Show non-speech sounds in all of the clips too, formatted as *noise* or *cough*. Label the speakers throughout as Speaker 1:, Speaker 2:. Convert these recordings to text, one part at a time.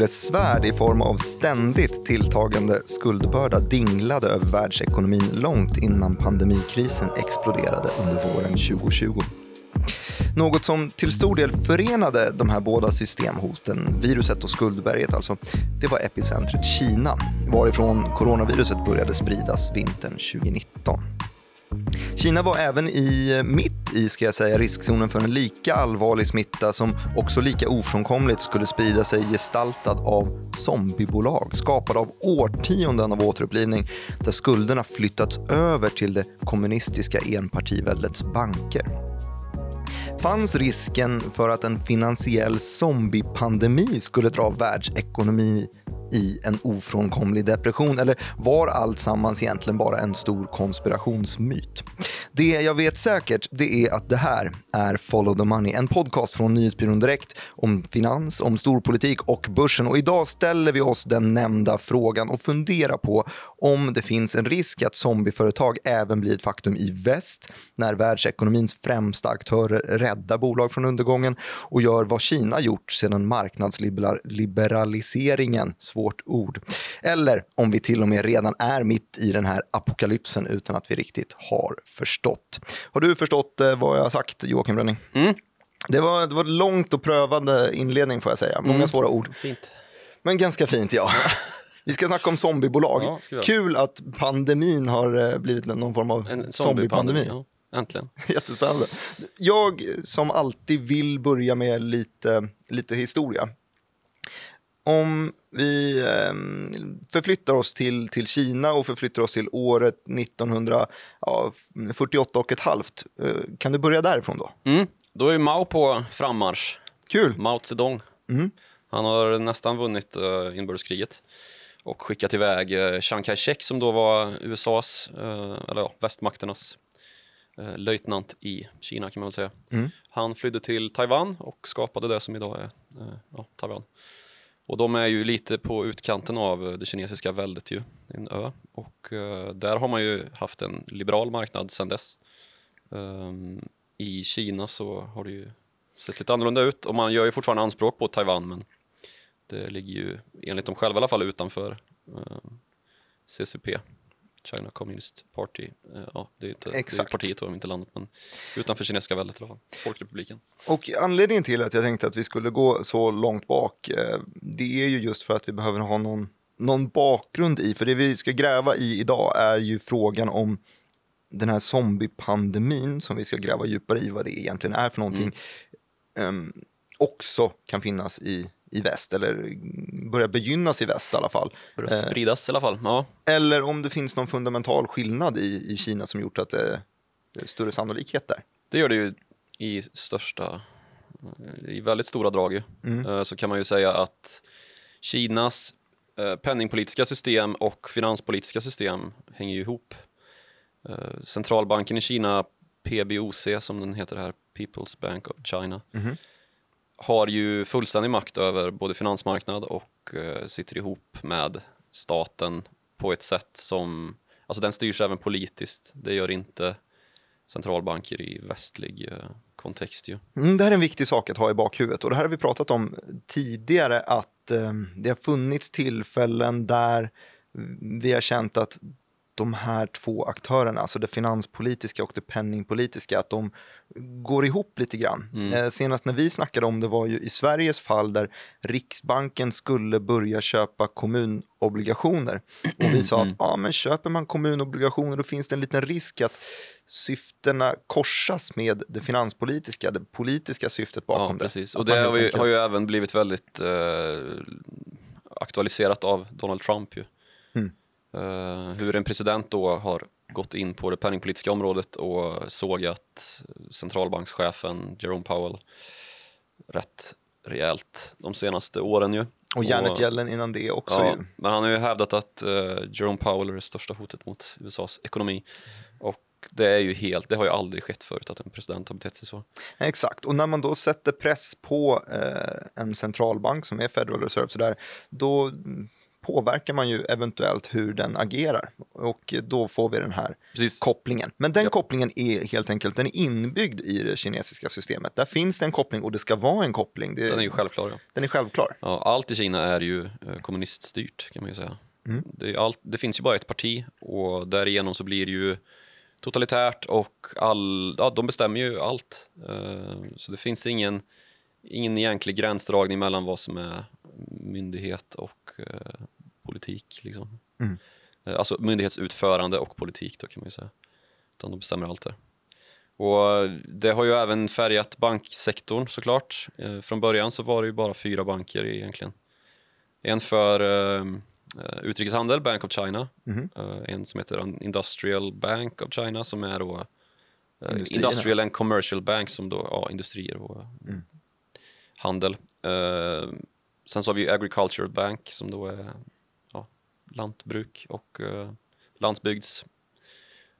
Speaker 1: Damoklessvärd i form av ständigt tilltagande skuldbörda dinglade över världsekonomin långt innan pandemikrisen exploderade under våren 2020. Något som till stor del förenade de här båda systemhoten, viruset och skuldberget alltså, det var epicentret Kina, varifrån coronaviruset började spridas vintern 2019. Kina var även i eh, mitt i ska jag säga, riskzonen för en lika allvarlig smitta som också lika ofrånkomligt skulle sprida sig gestaltad av zombiebolag skapade av årtionden av återupplivning där skulderna flyttats över till det kommunistiska enpartiväldets banker. Fanns risken för att en finansiell zombiepandemi skulle dra världsekonomi i en ofrånkomlig depression eller var allt sammans egentligen bara en stor konspirationsmyt? Det jag vet säkert det är att det här är Follow the Money, en podcast från Nyhetsbyrån Direkt om finans, om storpolitik och börsen. Och idag ställer vi oss den nämnda frågan och funderar på om det finns en risk att zombieföretag även blir ett faktum i väst när världsekonomins främsta aktörer räddar bolag från undergången och gör vad Kina gjort sedan marknadsliberaliseringen, svårt ord. Eller om vi till och med redan är mitt i den här apokalypsen utan att vi riktigt har förstått. Har du förstått eh, vad jag har sagt, Joakim Rönning?
Speaker 2: Mm.
Speaker 1: Det var, det var långt och prövande inledning får jag säga. Många
Speaker 2: Mm.
Speaker 1: svåra ord.
Speaker 2: Fint.
Speaker 1: Men ganska fint ja. *laughs* Vi ska snacka om zombiebolag.
Speaker 2: Ja.
Speaker 1: Kul att pandemin har eh, blivit någon form av
Speaker 2: En
Speaker 1: zombiepandemi.
Speaker 2: zombiepandemi. Ja, äntligen. *laughs*
Speaker 1: Jättespännande. Jag som alltid vill börja med lite, lite historia. Om vi eh, förflyttar oss till, till Kina och förflyttar oss till året 1948 och ett halvt. Eh, kan du börja därifrån då?
Speaker 2: Mm. Då är Mao på frammarsch.
Speaker 1: Kul.
Speaker 2: Mao Zedong.
Speaker 1: Mm.
Speaker 2: Han har nästan vunnit uh, inbördeskriget och skickat iväg uh, Chiang Kai-shek som då var USAs, uh, eller ja, västmakternas uh, löjtnant i Kina kan man väl säga.
Speaker 1: Mm.
Speaker 2: Han flydde till Taiwan och skapade det som idag är ja, Taiwan. Och de är ju lite på utkanten av det kinesiska väldet ju, en ö. Och där har man ju haft en liberal marknad sedan dess. Um, I Kina så har det ju sett lite annorlunda ut och man gör ju fortfarande anspråk på Taiwan men det ligger ju enligt dem själva i alla fall utanför eh, CCP, China Communist Party. Eh, ja, det är ju inte det är
Speaker 1: Exakt.
Speaker 2: partiet inte landet men utanför kinesiska väldet i alla fall, Folkrepubliken.
Speaker 1: Och anledningen till att jag tänkte att vi skulle gå så långt bak, eh, det är ju just för att vi behöver ha någon, någon bakgrund i, för det vi ska gräva i idag är ju frågan om den här zombiepandemin som vi ska gräva djupare i vad det egentligen är för någonting, ehm, också kan finnas i, i väst, eller börja begynnas i väst i alla fall.
Speaker 2: Börjar
Speaker 1: Eh.
Speaker 2: spridas i alla fall. Ja,
Speaker 1: Eller om det finns någon fundamental skillnad i, i Kina som gjort att det, är större sannolikhet där.
Speaker 2: det gör det ju i största, i väldigt stora drag ju.
Speaker 1: Mm.
Speaker 2: Eh, så kan man ju säga att Kinas eh, penningpolitiska system och finanspolitiska system hänger ju ihop. Centralbanken i Kina, PBOC som den heter här, People's Bank of China,
Speaker 1: Mhm
Speaker 2: har ju fullständig makt över både finansmarknad och eh, sitter ihop med staten på ett sätt som, alltså den styrs även politiskt, det gör inte centralbanker i västlig eh, kontext ju.
Speaker 1: Mm, det här är en viktig sak att ha i bakhuvudet och det här har vi pratat om tidigare att eh, det har funnits tillfällen där vi har känt att de här två aktörerna, alltså det finanspolitiska och det penningpolitiska, att de går ihop lite grann.
Speaker 2: Mm.
Speaker 1: Eh, senast när vi snackade om det var ju i Sveriges fall där Riksbanken skulle börja köpa kommunobligationer. Och vi sa att ja, men köper man kommunobligationer då finns det en liten risk att syftena korsas med det finanspolitiska, det politiska syftet bakom
Speaker 2: ja,
Speaker 1: det.
Speaker 2: precis.
Speaker 1: Att
Speaker 2: Och det har,
Speaker 1: enkelt-
Speaker 2: har ju även blivit väldigt eh, aktualiserat av Donald Trump ju.
Speaker 1: Mm.
Speaker 2: Eh, hur en president då har gått in på det penningpolitiska området och sågat centralbankschefen Jerome Powell rätt rejält de senaste åren ju.
Speaker 1: Och Janet Yellen innan det också
Speaker 2: Ja,
Speaker 1: ju.
Speaker 2: men han har ju hävdat att eh, Jerome Powell är det största hotet mot USAs ekonomi. Och det är ju helt, det har ju aldrig skett förut att en president har betett sig så.
Speaker 1: Exakt, och när man då sätter press på eh, en centralbank som är Federal Reserve, så där, då påverkar man ju eventuellt hur den agerar och då får vi den här
Speaker 2: Precis.
Speaker 1: kopplingen. Men den
Speaker 2: Ja.
Speaker 1: kopplingen är helt enkelt den är inbyggd i det kinesiska systemet. Där finns det en koppling och det ska vara en koppling. Det,
Speaker 2: Den är ju självklar. Ja.
Speaker 1: den är självklar.
Speaker 2: Ja, allt i Kina är ju eh, kommuniststyrt kan man ju säga.
Speaker 1: Mm.
Speaker 2: Det, allt, det finns ju bara ett parti och därigenom så blir det ju totalitärt och all, ja, de bestämmer ju allt. Eh, Så det finns ingen, ingen egentlig gränsdragning mellan vad som är myndighet och politik. Liksom.
Speaker 1: Mm.
Speaker 2: Eh, Alltså myndighetsutförande och politik då kan man ju säga. Utan de bestämmer allt det. Och det har ju även färgat banksektorn såklart. Eh, Från början så var det ju bara fyra banker egentligen. En för eh, eh, utrikeshandel, Bank of China. Eh, En som heter Industrial Bank of China som är då eh. Industrial and Commercial Bank som då, ja, industrier och
Speaker 1: Mm.
Speaker 2: handel. Eh, sen så har vi ju Agricultural Bank som då är ja, lantbruk och eh, landsbygds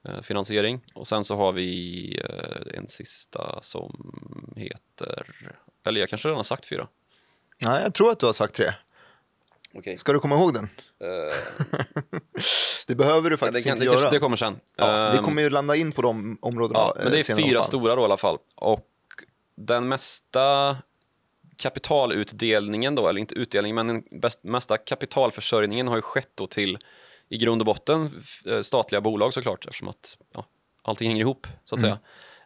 Speaker 2: eh. Och sen så har vi eh, en sista som heter, eller jag kanske redan har sagt fyra.
Speaker 1: Ja, jag tror att du har sagt tre.
Speaker 2: Okej.
Speaker 1: Ska du komma ihåg den? *laughs* det behöver du
Speaker 2: det,
Speaker 1: faktiskt
Speaker 2: kan,
Speaker 1: inte
Speaker 2: det,
Speaker 1: göra.
Speaker 2: det kommer sen.
Speaker 1: ja, vi
Speaker 2: Ehm,
Speaker 1: kommer ju landa in på de områdena
Speaker 2: Ja,
Speaker 1: eh,
Speaker 2: men det är
Speaker 1: i
Speaker 2: fyra stora då i alla fall. Och den mesta kapitalutdelningen då, eller inte utdelningen, men den bäst, mesta kapitalförsörjningen har ju skett då till i grund och botten eh, statliga bolag såklart eftersom att ja, allting hänger ihop så att
Speaker 1: Mm.
Speaker 2: säga.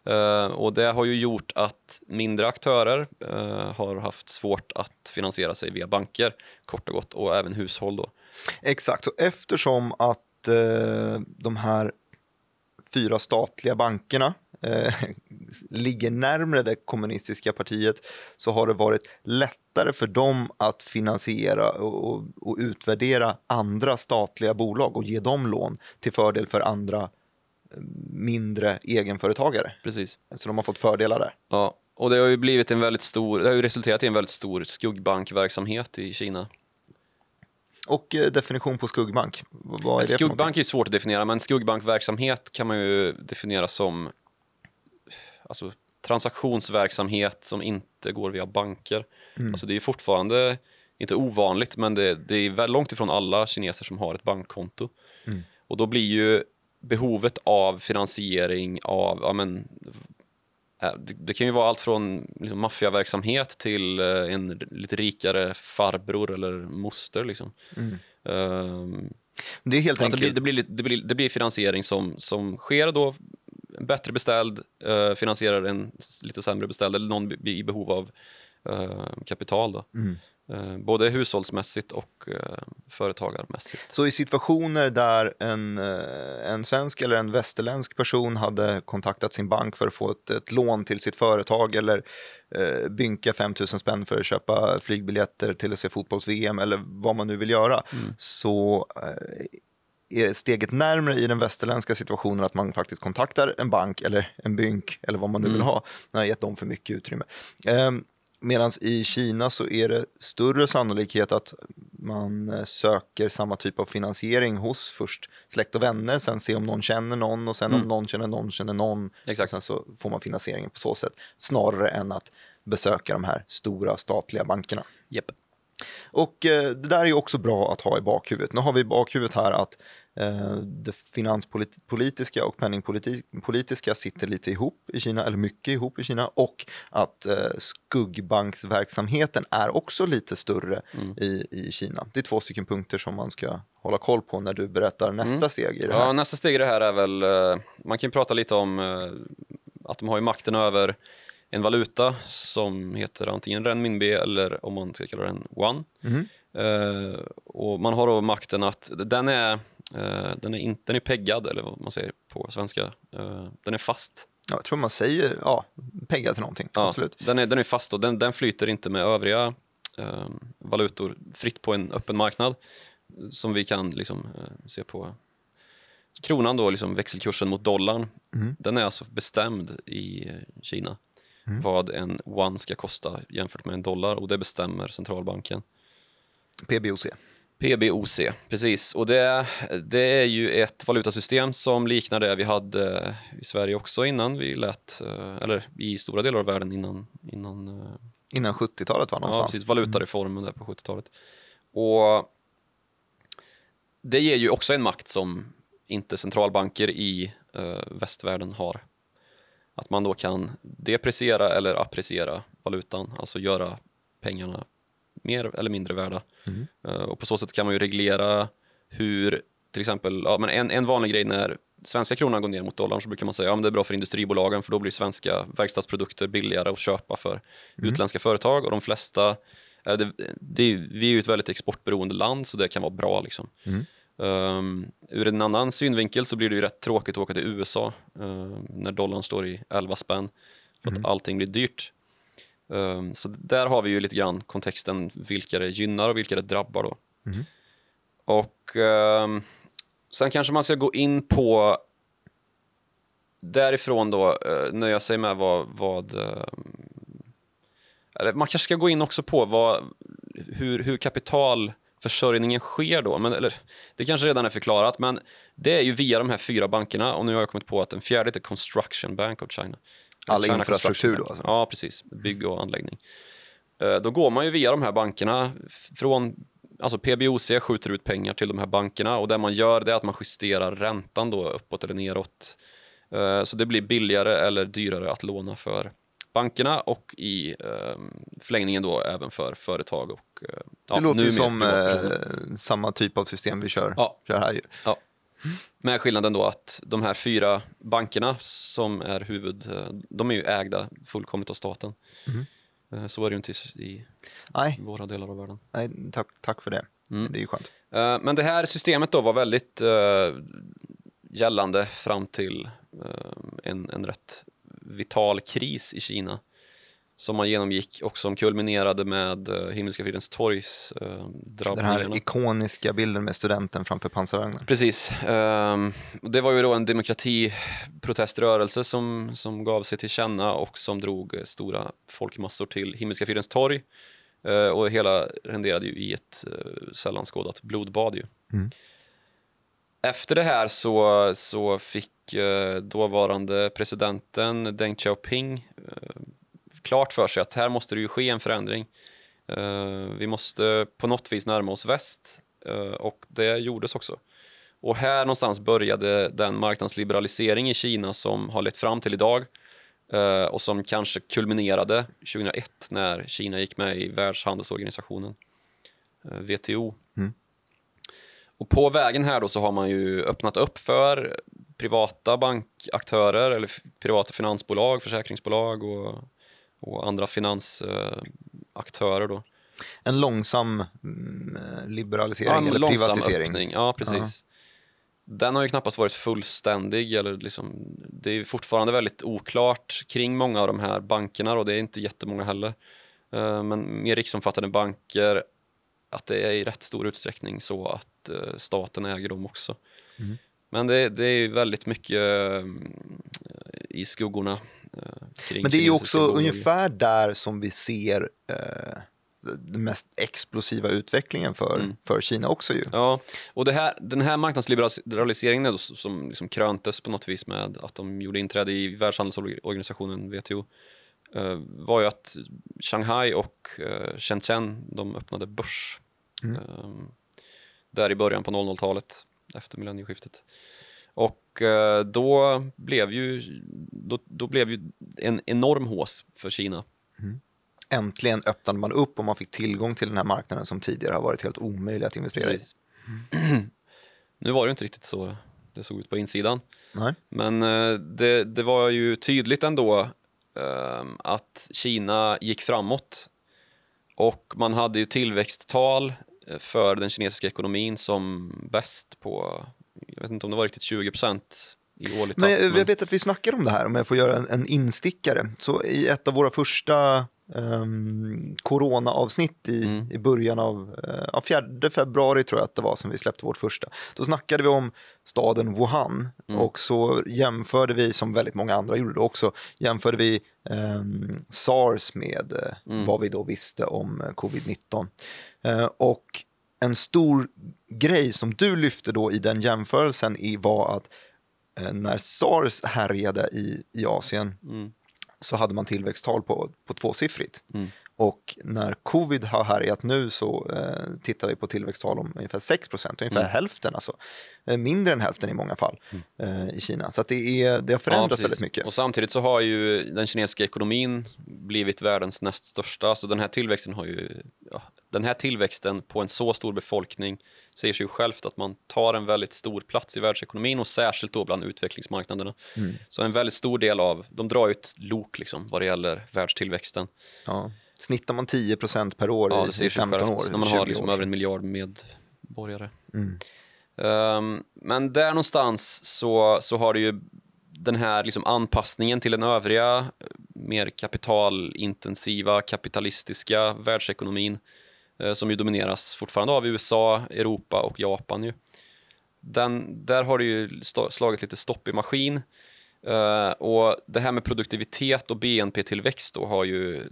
Speaker 2: Eh, och det har ju gjort att mindre aktörer eh, har haft svårt att finansiera sig via banker kort och gott och även hushåll då.
Speaker 1: Exakt, och eftersom att eh, de här fyra statliga bankerna eh, ligger närmare det kommunistiska partiet så har det varit lättare för dem att finansiera och, och, utvärdera andra statliga bolag och ge dem lån till fördel för andra eh, mindre egenföretagare.
Speaker 2: Precis.
Speaker 1: Så de har fått fördelar där.
Speaker 2: Ja, och det har ju blivit en väldigt stor, det har ju resulterat i en väldigt stor skuggbankverksamhet i Kina.
Speaker 1: Och eh, definition på skuggbank, vad är?
Speaker 2: Skuggbank är svårt att definiera, men skuggbankverksamhet kan man ju definiera som alltså, transaktionsverksamhet som inte går via banker.
Speaker 1: Mm.
Speaker 2: Alltså, det är fortfarande inte ovanligt, men det, det är väl långt ifrån alla kineser som har ett bankkonto.
Speaker 1: Mm.
Speaker 2: Och då blir ju behovet av finansiering av, ja men, eh, det, det kan ju vara allt från liksom, maffiaverksamhet till eh, en lite rikare farbror eller moster. Liksom.
Speaker 1: Mm.
Speaker 2: Ehm,
Speaker 1: Det är helt
Speaker 2: att det, blir,
Speaker 1: enkelt...
Speaker 2: det, blir, det, blir, det blir finansiering som, som sker då bättre beställd eh, finansierar en lite sämre beställd eller någon i behov av eh, kapital. Då.
Speaker 1: Mm.
Speaker 2: Eh, både hushållsmässigt och eh, företagarmässigt.
Speaker 1: Så i situationer där en, eh, en svensk eller en västerländsk person hade kontaktat sin bank för att få ett, ett lån till sitt företag eller eh, bynka 5 000 spänn för att köpa flygbiljetter till att se fotbolls-VM eller vad man nu vill göra så eh, är steget närmare i den västerländska situationen att man faktiskt kontaktar en bank eller en bynk eller vad man nu vill
Speaker 2: Mm.
Speaker 1: ha. Jag har gett dem för mycket utrymme. Um, Medan i Kina så är det större sannolikhet att man eh, söker samma typ av finansiering hos först släkt och vänner, sen se om någon känner någon och sen om
Speaker 2: Mm.
Speaker 1: någon känner någon känner någon.
Speaker 2: Exakt.
Speaker 1: Sen så får man finansieringen på så sätt, snarare än att besöka de här stora statliga bankerna.
Speaker 2: Japp.
Speaker 1: Och eh, det där är ju också bra att ha i bakhuvudet. Nu har vi i bakhuvudet här att det finanspolitiska och penningpolitiska sitter lite ihop i Kina, eller mycket ihop i Kina, och att eh, skuggbanksverksamheten är också lite större
Speaker 2: Mm.
Speaker 1: i, i Kina. Det är två stycken punkter som man ska hålla koll på när du berättar nästa steg i det här.
Speaker 2: Ja, nästa steg i det här är väl, eh, man kan ju prata lite om eh, att de har ju makten över en valuta som heter antingen renminbi eller om man ska kalla den yuan. Eh, och man har då makten att den är, eh, den är, inte, den är peggad, eller vad man säger på svenska. Eh, den är fast.
Speaker 1: Ja, jag tror man säger ja, pengar till någonting,
Speaker 2: Ja,
Speaker 1: absolut.
Speaker 2: Den är, den är fast och den, den flyter inte med övriga eh, valutor fritt på en öppen marknad som vi kan liksom, eh, se på kronan då, liksom växelkursen mot dollarn.
Speaker 1: Mhm.
Speaker 2: Den är alltså bestämd i eh, Kina
Speaker 1: Mm.
Speaker 2: vad en one ska kosta jämfört med en dollar och det bestämmer centralbanken.
Speaker 1: PBOC.
Speaker 2: PBOC, precis. Och det, det är ju ett valutasystem som liknar det vi hade i Sverige också innan vi lät, eh, eller i stora delar av världen innan, innan eh,
Speaker 1: Innan 70-talet var
Speaker 2: Ja,
Speaker 1: någonstans.
Speaker 2: precis. Valutareformen där på 70-talet. Och det ger ju också en makt som inte centralbanker i eh, västvärlden har. Att man då kan depreciera eller appreciera valutan, alltså göra pengarna mer eller mindre värda.
Speaker 1: Mm.
Speaker 2: Eh, och på så sätt kan man ju reglera hur, till exempel, ja, men en, en vanlig grej när svenska kronan går ner mot dollarn så brukar man säga att ja, det är bra för industribolagen för då blir svenska verkstadsprodukter billigare att köpa för
Speaker 1: Mm.
Speaker 2: utländska företag och de flesta, eh, det, det, vi är ju ett väldigt exportberoende land så det kan vara bra. Liksom.
Speaker 1: Mm.
Speaker 2: Um, ur en annan synvinkel så blir det ju rätt tråkigt att åka till USA um, när dollarn står i 11 spänn för att allting blir dyrt. Um, så där har vi ju lite grann kontexten vilka det gynnar och vilka det drabbar då.
Speaker 1: Mhm.
Speaker 2: Och um, sen kanske man ska gå in på därifrån då uh, nöja sig med vad, vad eller man kanske ska gå in också på vad, hur, hur kapitalförsörjningen sker då. Men, eller, det kanske redan är förklarat, men det är ju via de här fyra bankerna och nu har jag kommit på att den fjärde heter Construction Bank of China.
Speaker 1: All infrastruktur då, alltså?
Speaker 2: Ja, precis. Bygg och anläggning. Eh, Då går man ju via de här bankerna från Alltså PBOC skjuter ut pengar till de här bankerna och det man gör det är att man justerar räntan då uppåt eller neråt. Eh, Så det blir billigare eller dyrare att låna för bankerna och i eh, förlängningen då även för företag och eh, ja,
Speaker 1: det låter ju som eh, samma typ av system vi kör,
Speaker 2: Ja.
Speaker 1: kör här. Ju.
Speaker 2: Ja. Med skillnaden då att de här fyra bankerna som är huvud, eh, de är ju ägda fullkomligt av staten. Eh, Så är det ju inte i-
Speaker 1: Nej,
Speaker 2: våra delar av världen.
Speaker 1: nej tack, tack för det.
Speaker 2: Mm.
Speaker 1: Det är ju skönt.
Speaker 2: Eh, Men det här systemet då var väldigt gällande fram till en, en rätt vital kris i Kina som man genomgick och som kulminerade med uh, Himmelska fridens torgs uh,
Speaker 1: Den här ikoniska bilden med studenten framför pansarvagnen.
Speaker 2: Precis. Ehm, det var ju då en demokratiproteströrelse som, som gav sig till känna och som drog eh, stora folkmassor till Himmelska fridens torg. Eh, och hela renderade ju i ett sällan skådat blodbad. Ju.
Speaker 1: Mm.
Speaker 2: Efter det här så, så fick eh, dåvarande presidenten Deng Xiaoping eh, klart för sig att här måste det ju ske en förändring. Eh, vi måste på något vis närma oss väst eh, och det gjordes också. Och här någonstans började den marknadsliberalisering i Kina som har lett fram till idag eh, och som kanske kulminerade 2001 när Kina gick med i Världshandelsorganisationen, WTO.
Speaker 1: Mm.
Speaker 2: Och på vägen här då så har man ju öppnat upp för privata bankaktörer eller privata finansbolag, försäkringsbolag och, och andra finansaktörer då.
Speaker 1: En långsam mm, liberalisering
Speaker 2: Ja, en
Speaker 1: eller
Speaker 2: långsam
Speaker 1: privatisering.
Speaker 2: öppning. Ja, precis. Den har ju knappast varit fullständig. Eller liksom, det är fortfarande väldigt oklart kring många av de här bankerna och det är inte jättemånga heller. Eh, Men mer riksomfattande banker, att det är i rätt stor utsträckning så att eh, staten äger dem också.
Speaker 1: Mm.
Speaker 2: Men det, det är väldigt mycket eh, i skuggorna. Eh, Kring
Speaker 1: Men det är ju också
Speaker 2: bolag.
Speaker 1: ungefär där som vi ser eh, den mest explosiva utvecklingen för,
Speaker 2: Mm.
Speaker 1: för Kina också ju.
Speaker 2: Ja, och här, den här marknadsliberaliseringen som liksom kröntes på något vis med att de gjorde inträde i Världshandelsorganisationen WTO eh, var ju att Shanghai och eh, Shenzhen de öppnade börs
Speaker 1: Mm.
Speaker 2: eh, där i början på 00-talet efter millennieskiftet. Och eh, då blev ju då, då blev ju en enorm hås för Kina.
Speaker 1: Äntligen öppnade man upp och man fick tillgång till den här marknaden som tidigare har varit helt omöjlig att investera
Speaker 2: Precis. *clears throat* nu var det inte riktigt så det såg ut på insidan.
Speaker 1: i. Nej.
Speaker 2: Men eh, det, det var ju tydligt ändå eh, att Kina gick framåt och man hade ju tillväxttal eh, för den kinesiska ekonomin som bäst på, jag vet inte om det var riktigt 20 procent i årligt
Speaker 1: Men
Speaker 2: takt.
Speaker 1: jag, vet att vi snackade om det här, om jag får göra en, en instickare. Så i ett av våra första um, corona-avsnitt i,
Speaker 2: Mm.
Speaker 1: i början av uh, ja, 4 februari tror jag att det var som vi släppte vårt första. Då snackade vi om staden Wuhan
Speaker 2: Mm.
Speaker 1: och så jämförde vi, som väldigt många andra gjorde också, jämförde vi ehm, SARS med eh,
Speaker 2: Mm.
Speaker 1: vad vi då visste om eh, covid-19. Eh, och en stor grej som du lyfte då i den jämförelsen i var att eh, när SARS härjade i, i Asien
Speaker 2: Mm.
Speaker 1: så hade man tillväxttal på, på tvåsiffrigt.
Speaker 2: Mm.
Speaker 1: Och när covid har härjat nu så eh, tittar vi på tillväxttal om ungefär 6 procent, ungefär
Speaker 2: Mm.
Speaker 1: hälften alltså. Eh, mindre än hälften i många fall
Speaker 2: Mm.
Speaker 1: eh, i Kina. Så det, är, det har förändrats
Speaker 2: precis.
Speaker 1: väldigt mycket.
Speaker 2: Och samtidigt så har ju den kinesiska ekonomin blivit världens näst största, så den här tillväxten har ju, ja, den här tillväxten på en så stor befolkning säger sig ju självt att man tar en väldigt stor plats i världsekonomin och särskilt då bland utvecklingsmarknaderna.
Speaker 1: Mm.
Speaker 2: Så en väldigt stor del av, de drar ju ett lok liksom vad det gäller världstillväxten.
Speaker 1: Ja. Snittar man 10 procent per år
Speaker 2: Ja,
Speaker 1: i
Speaker 2: det sig
Speaker 1: 15
Speaker 2: självt
Speaker 1: år,
Speaker 2: när man
Speaker 1: 20
Speaker 2: har liksom över en miljard medborgare.
Speaker 1: Mm.
Speaker 2: Ehm, men där någonstans så, så har det ju den här liksom anpassningen till den övriga, eh, mer kapitalintensiva, kapitalistiska världsekonomin Eh, som ju domineras fortfarande av USA, Europa och Japan. Ju. Den, där har det ju slagit lite stopp i maskin. Uh, och det här med produktivitet och BNP-tillväxt då har ju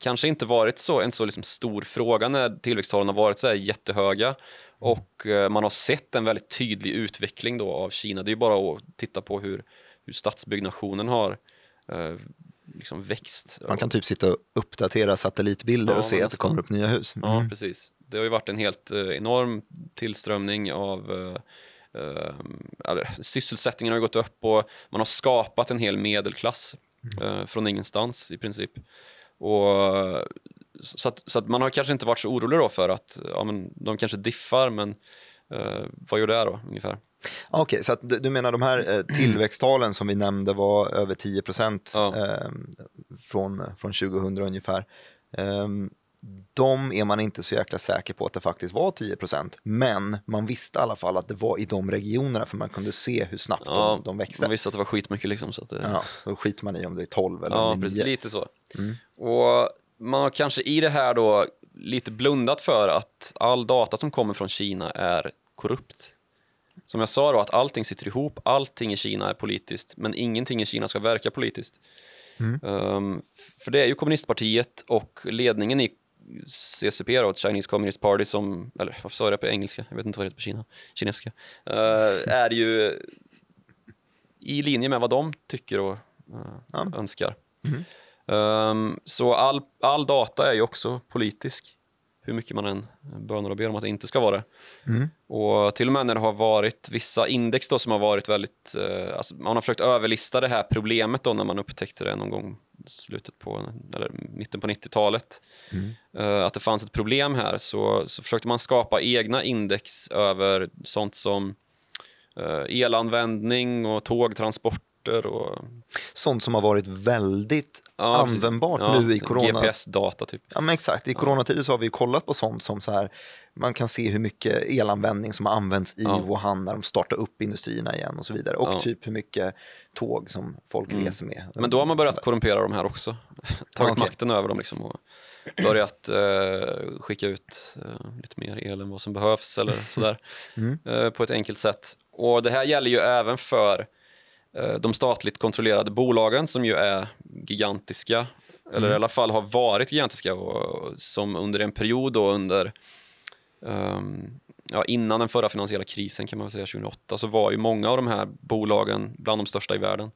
Speaker 2: kanske inte varit så, en så liksom stor fråga när tillväxttalen har varit så här jättehöga och uh, man har sett en väldigt tydlig utveckling då av Kina. Det är ju bara att titta på hur, hur stadsbyggnationen har uh, liksom växt.
Speaker 1: Man kan typ sitta och uppdatera satellitbilder
Speaker 2: Ja,
Speaker 1: och se att det
Speaker 2: nästan.
Speaker 1: kommer upp nya hus.
Speaker 2: Ja,
Speaker 1: Mm.
Speaker 2: precis. Det har ju varit en helt eh, enorm tillströmning av eh, eh, eller, sysselsättningen har gått upp och man har skapat en hel medelklass eh, från ingenstans i princip. Och, så, att, så att man har kanske inte varit så orolig då för att ja, men de kanske diffar, men eh, vad gör det då ungefär?
Speaker 1: Okej, så att du du menar de här eh, *clears throat* tillväxttalen som vi nämnde var över 10 procent
Speaker 2: Ja.
Speaker 1: eh, från, från 2000 ungefär. Eh, de är man inte så jäkla säker på att det faktiskt var 10 procent. Men man visste i alla fall att det var i de regionerna för man kunde se hur snabbt
Speaker 2: Ja,
Speaker 1: de, de växte.
Speaker 2: Man visste att det var skitmycket liksom. Så att det,
Speaker 1: Ja, då skiter man i om det är 12 eller
Speaker 2: Ja,
Speaker 1: om det är
Speaker 2: precis,
Speaker 1: 9.
Speaker 2: lite så.
Speaker 1: Mm.
Speaker 2: Och man har kanske i det här då lite blundat för att all data som kommer från Kina är korrupt. Som jag sa då, att allting sitter ihop, allting i Kina är politiskt, men ingenting i Kina ska verka politiskt.
Speaker 1: Mm.
Speaker 2: Um, för det är ju kommunistpartiet och ledningen i CCP, då, Chinese Communist Party, som, eller varför sa jag det på engelska? Jag vet inte vad det heter på Kina, kinesiska. Uh, är ju i linje med vad de tycker och uh,
Speaker 1: Ja.
Speaker 2: önskar.
Speaker 1: Mhm.
Speaker 2: Um, så all, all data är ju också politisk. Hur mycket man än bönar och ber om att det inte ska vara det.
Speaker 1: Mm.
Speaker 2: Och till och med när det har varit vissa index då som har varit väldigt, eh, alltså man har försökt överlista det här problemet då när man upptäckte det någon gång slutet på, eller mitten på 90-talet.
Speaker 1: Mm.
Speaker 2: Eh, att det fanns ett problem här så, så försökte man skapa egna index över sånt som eh, elanvändning och tågtransporter och
Speaker 1: Sånt som har varit väldigt
Speaker 2: Ja,
Speaker 1: användbart
Speaker 2: Ja,
Speaker 1: nu i corona.
Speaker 2: GPS-data typ.
Speaker 1: Ja, men exakt. I coronatider så har vi kollat på sånt som så här, man kan se hur mycket elanvändning som har använts i
Speaker 2: Ja.
Speaker 1: Wuhan när de startar upp industrierna igen och så vidare. Och typ hur mycket tåg som folk
Speaker 2: Mm.
Speaker 1: reser med.
Speaker 2: Men då har man börjat korrumpera de här också. *laughs* Tagit
Speaker 1: okej.
Speaker 2: makten över dem liksom och börjat eh, skicka ut eh, lite mer el än vad som behövs eller sådär *laughs*
Speaker 1: Mm.
Speaker 2: eh, på ett enkelt sätt. Och det här gäller ju även för de statligt kontrollerade bolagen som ju är gigantiska eller
Speaker 1: Mm.
Speaker 2: i alla fall har varit gigantiska och, som under en period då under ehm, ja, innan den förra finansiella krisen kan man säga 2008 så var ju många av de här bolagen bland de största i världen.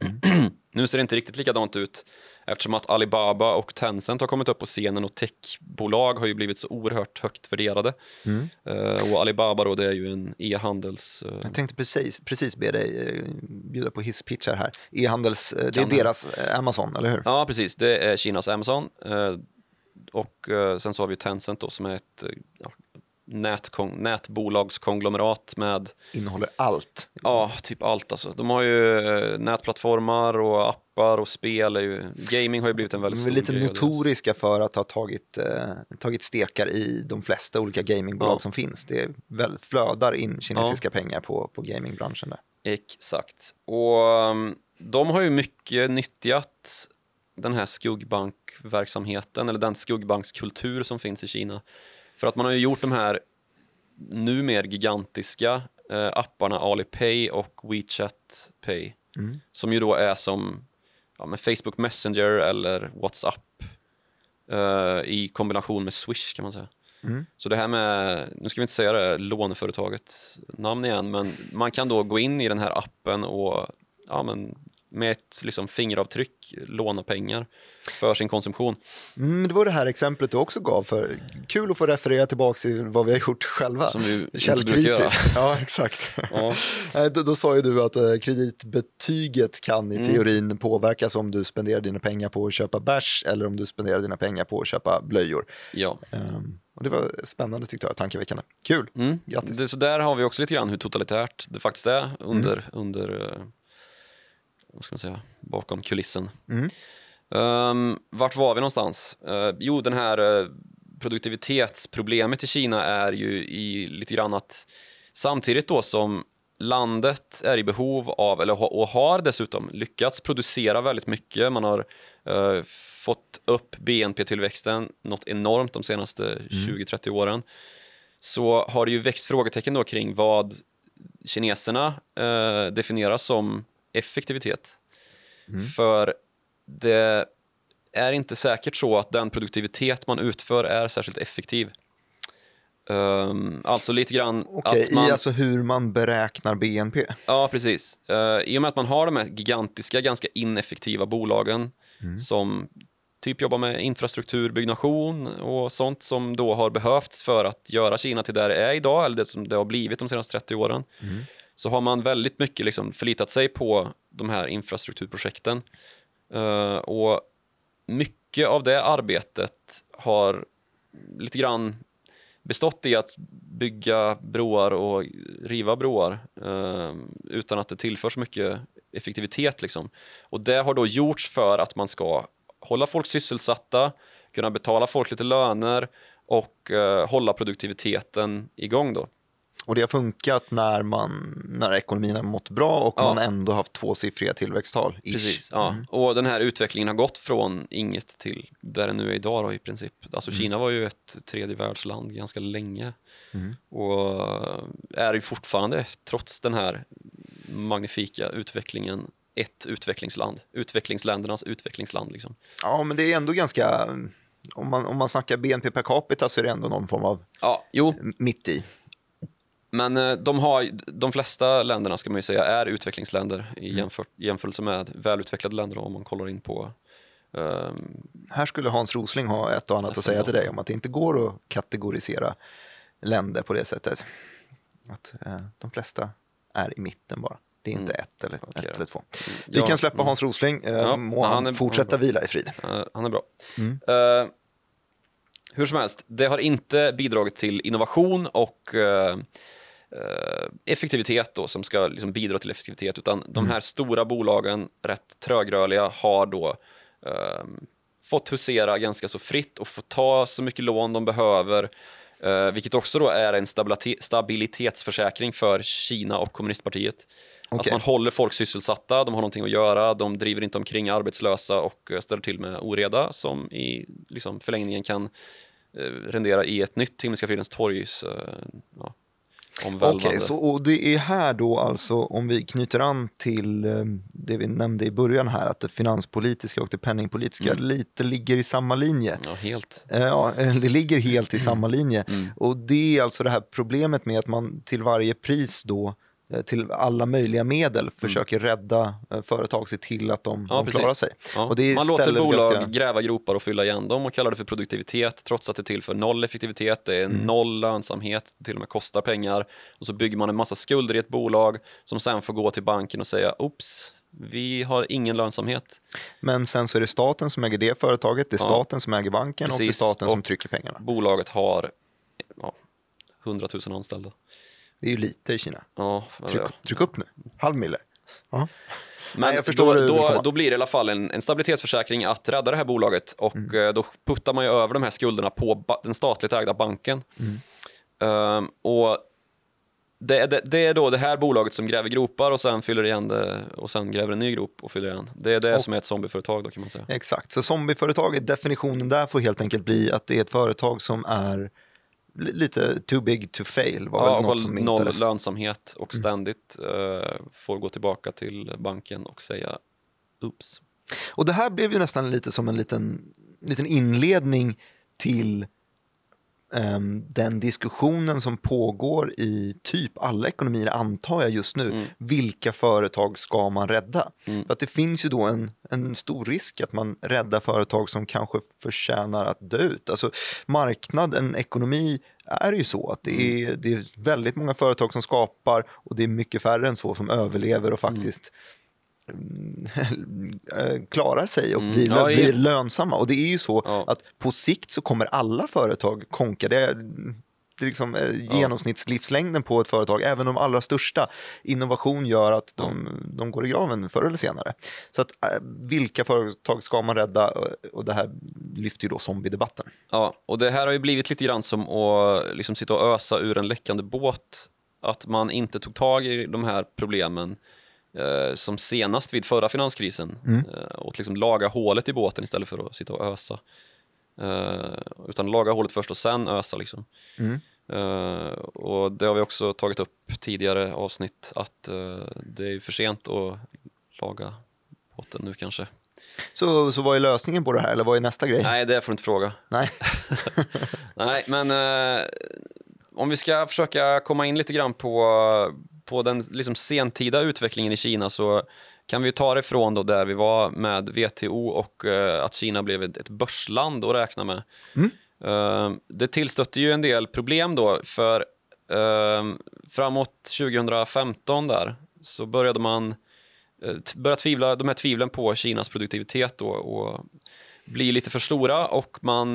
Speaker 2: *clears throat* nu ser det inte riktigt likadant ut eftersom att Alibaba och Tencent har kommit upp på scenen och techbolag har ju blivit så oerhört högt värderade.
Speaker 1: Mm.
Speaker 2: Eh, och Alibaba då, det är ju en e-handels... eh,
Speaker 1: Jag tänkte precis, precis be dig eh, bjuda på hisspitchar här. E-handels, eh, det är
Speaker 2: Kan
Speaker 1: deras Amazon, eller hur?
Speaker 2: Ja, precis. Det är Kinas Amazon. Och sen så har vi Tencent då som är ett ja, nätkon- nätbolagskonglomerat med
Speaker 1: Innehåller allt.
Speaker 2: ja, typ allt alltså. De har ju eh, nätplattformar och appar och spel. Är ju, gaming har ju blivit en väldigt
Speaker 1: De
Speaker 2: stor
Speaker 1: är lite
Speaker 2: grej av deras.
Speaker 1: notoriska för att ha tagit, eh, tagit stekar i de flesta olika gamingbolag
Speaker 2: Ja.
Speaker 1: som finns. Det är väl, flödar in kinesiska pengar på, på gamingbranschen där.
Speaker 2: Exakt. Och um, de har ju mycket nyttjat den här skuggbankverksamheten eller den skuggbankskultur som finns i Kina. För att man har ju gjort de här numer gigantiska eh, apparna Alipay och WeChat Pay
Speaker 1: Mm.
Speaker 2: som ju då är som ja, med Facebook Messenger eller WhatsApp eh, i kombination med Swish kan man säga.
Speaker 1: Mm.
Speaker 2: Så det här med, nu ska vi inte säga det låneföretaget namn igen, men man kan då gå in i den här appen och ja, men, med ett liksom, fingeravtryck låna pengar för sin konsumtion.
Speaker 1: Mm, det var det här exemplet du också gav för kul att få referera tillbaka till vad vi har gjort själva.
Speaker 2: Som vi
Speaker 1: Källkritiskt. Ja, exakt.
Speaker 2: Ja.
Speaker 1: Nej, *laughs* då, då sa ju du att eh, kreditbetyget kan i
Speaker 2: Mm.
Speaker 1: teorin påverkas om du spenderar dina pengar på att köpa bärs eller om du spenderar dina pengar på att köpa blöjor.
Speaker 2: Ja.
Speaker 1: Ehm, och det var spännande tyckte jag, tankeväckande. Kul,
Speaker 2: Mm.
Speaker 1: grattis.
Speaker 2: Det, så där har vi också lite grann hur totalitärt det faktiskt är under,
Speaker 1: Mm.
Speaker 2: under eh, vad ska man säga, bakom kulissen.
Speaker 1: Mm.
Speaker 2: Um, vart var vi någonstans? Eh, jo, den här eh, produktivitetsproblemet i Kina är ju i lite grann att samtidigt då som landet är i behov av, eller ha- och har dessutom lyckats producera väldigt mycket. Man har eh, fått upp BNP-tillväxten något enormt de senaste 20-30 åren. Så har det ju växt frågetecken då kring vad kineserna eh, definierar som effektivitet. För det är inte säkert så att den produktivitet man utför är särskilt effektiv. Ehm, alltså lite grann
Speaker 1: Okej,
Speaker 2: att man...
Speaker 1: i alltså hur man beräknar BNP.
Speaker 2: Ja, precis. Uh, I och med att man har de här gigantiska, ganska ineffektiva bolagen som typ jobbar med infrastruktur, byggnation och sånt som då har behövts för att göra Kina till där det är idag, eller det som det har blivit de senaste 30 åren, så har man väldigt mycket liksom förlitat sig på de här infrastrukturprojekten. Uh, och mycket av det arbetet har lite grann bestått i att bygga broar och riva broar uh, utan att det tillförs mycket effektivitet. Liksom. Och det har då gjorts för att man ska hålla folk sysselsatta, kunna betala folk lite löner och uh, hålla produktiviteten igång. Då.
Speaker 1: Och det har funkat när, man, när ekonomin har mått bra och
Speaker 2: Ja.
Speaker 1: man ändå haft tvåsiffriga tillväxttal. ish.
Speaker 2: Precis, ja. Och den här utvecklingen har gått från inget till där det nu är idag då, i princip. Alltså Kina var ju ett tredje världsland ganska länge och är ju fortfarande, trots den här magnifika utvecklingen, ett utvecklingsland. Utvecklingsländernas utvecklingsland. Liksom.
Speaker 1: Ja, men det är ändå ganska... Om man, om man snackar BNP per capita så är det ändå någon form av
Speaker 2: Ja,
Speaker 1: mitt i.
Speaker 2: men eh, de, har, de flesta länderna ska man ju säga är utvecklingsländer i jämför, jämförelse med välutvecklade länder om man kollar in på ehm,
Speaker 1: Här skulle Hans Rosling ha ett och annat att säga till dig om att det inte går att kategorisera länder på det sättet. Att eh, de flesta är i mitten bara. Det är inte ett eller
Speaker 2: Mm. Okej
Speaker 1: ett eller två. Vi
Speaker 2: Ja,
Speaker 1: kan släppa
Speaker 2: mm.
Speaker 1: Hans Rosling. Eh,
Speaker 2: Ja,
Speaker 1: må
Speaker 2: han
Speaker 1: han,
Speaker 2: är-
Speaker 1: fortsätta
Speaker 2: han
Speaker 1: vila i frid.
Speaker 2: Eh, han är bra.
Speaker 1: Mm.
Speaker 2: Eh, hur som helst, det har inte bidragit till innovation och eh, effektivitet då, som ska liksom bidra till effektivitet, utan
Speaker 1: Mm.
Speaker 2: de här stora bolagen, rätt trögrörliga, har då eh, fått husera ganska så fritt och få ta så mycket lån de behöver, eh, vilket också då är en stabilite- stabilitetsförsäkring för Kina och kommunistpartiet. Att
Speaker 1: Okej.
Speaker 2: man håller folk sysselsatta, de har någonting att göra, de driver inte omkring arbetslösa och eh, ställer till med oreda som i liksom, förlängningen kan eh, rendera i ett nytt Himmelska fridens torgs eh, ja,
Speaker 1: Okej, så och det är här då alltså om vi knyter an till eh, det vi nämnde i början här att det finanspolitiska och det penningpolitiska
Speaker 2: Mm.
Speaker 1: lite ligger i samma linje.
Speaker 2: Ja, helt.
Speaker 1: Eh, Ja, eh, det ligger helt i samma linje.
Speaker 2: Mm.
Speaker 1: Och det är alltså det här problemet med att man till varje pris då till alla möjliga medel försöker rädda eh, företag, se till att de,
Speaker 2: Mm. Ja,
Speaker 1: de
Speaker 2: precis.
Speaker 1: klarar sig.
Speaker 2: Ja. Man låter bolag
Speaker 1: ganska-
Speaker 2: gräva gropar och fylla igen dem och kallar det för produktivitet trots att det tillför noll effektivitet, det är
Speaker 1: Mm.
Speaker 2: noll lönsamhet, det till och med kostar pengar. Och så bygger man en massa skulder i ett bolag som sen får gå till banken och säga oops, vi har ingen lönsamhet.
Speaker 1: Men sen så är det staten som äger det företaget, det är
Speaker 2: Ja.
Speaker 1: staten som äger banken och det är
Speaker 2: Precis.
Speaker 1: staten som
Speaker 2: Och-
Speaker 1: trycker pengarna.
Speaker 2: Bolaget har ja, 100 000 anställda.
Speaker 1: Det är ju lite i Kina.
Speaker 2: Ja,
Speaker 1: Tryck, tryck upp nu, halv mille. Ja.
Speaker 2: Men
Speaker 1: Nej, jag förstår
Speaker 2: då, då, då blir det i alla fall en, en stabilitetsförsäkring att rädda det här bolaget och
Speaker 1: Mm.
Speaker 2: eh, då puttar man ju över de här skulderna på den statligt ägda banken.
Speaker 1: Mm.
Speaker 2: Ehm, och det, är- det, det är då det här bolaget som gräver gropar och sen fyller igen det och sen gräver en ny grop och fyller igen. Det är det
Speaker 1: Och-
Speaker 2: som är ett zombieföretag då kan man säga.
Speaker 1: Exakt, så zombieföretaget, definitionen där får helt enkelt bli att det är ett företag som är lite too big to fail. Var
Speaker 2: Ja,
Speaker 1: väl något som
Speaker 2: noll
Speaker 1: myntades.
Speaker 2: lönsamhet och
Speaker 1: Mm.
Speaker 2: ständigt eh, får gå tillbaka till banken och säga oops.
Speaker 1: Och det här blev ju nästan lite som en liten, liten inledning till den diskussionen som pågår i typ alla ekonomier, antar jag just nu,
Speaker 2: Mm.
Speaker 1: vilka företag ska man rädda?
Speaker 2: Mm.
Speaker 1: För att det finns ju då en, en stor risk att man räddar företag som kanske förtjänar att dö ut. Alltså marknad, en ekonomi, är ju så att det är, det är väldigt många företag som skapar och det är mycket färre än så som överlever och faktiskt mm, *laughs* klarar sig och
Speaker 2: Mm.
Speaker 1: blir,
Speaker 2: Ja,
Speaker 1: blir lönsamma. Och det är ju så
Speaker 2: Ja.
Speaker 1: att på sikt så kommer alla företag konka. Det är, det är liksom eh, genomsnittslivslängden på ett företag, även de allra största. Innovation gör att de, de går i graven förr eller senare. Så att, eh, vilka företag ska man rädda? Och det här lyfter ju då zombiedebatten.
Speaker 2: Ja, och det här har ju blivit lite grann som att liksom sitta och ösa ur en läckande båt. Att man inte tog tag i de här problemen som senast vid förra finanskrisen. Eh, och liksom laga hålet i båten istället för att sitta och ösa. Eh, utan laga hålet först och sen ösa. Liksom.
Speaker 1: Mm.
Speaker 2: Eh, och det har vi också tagit upp tidigare avsnitt att eh, det är för sent att laga båten nu kanske.
Speaker 1: Så, så vad är lösningen på det här? Eller vad är nästa grej?
Speaker 2: Nej, det får du inte fråga.
Speaker 1: Nej. *laughs*
Speaker 2: Nej, men eh, om vi ska försöka komma in lite grann på, på den liksom sentida utvecklingen i Kina så kan vi ta det ifrån då där vi var med WTO och eh, att Kina blev ett, ett börsland att räkna med. Eh, det tillstötte ju en del problem då för eh, framåt 2015 där så började man börja tvivla, de här tvivlen på Kinas produktivitet då, och bli lite för stora och man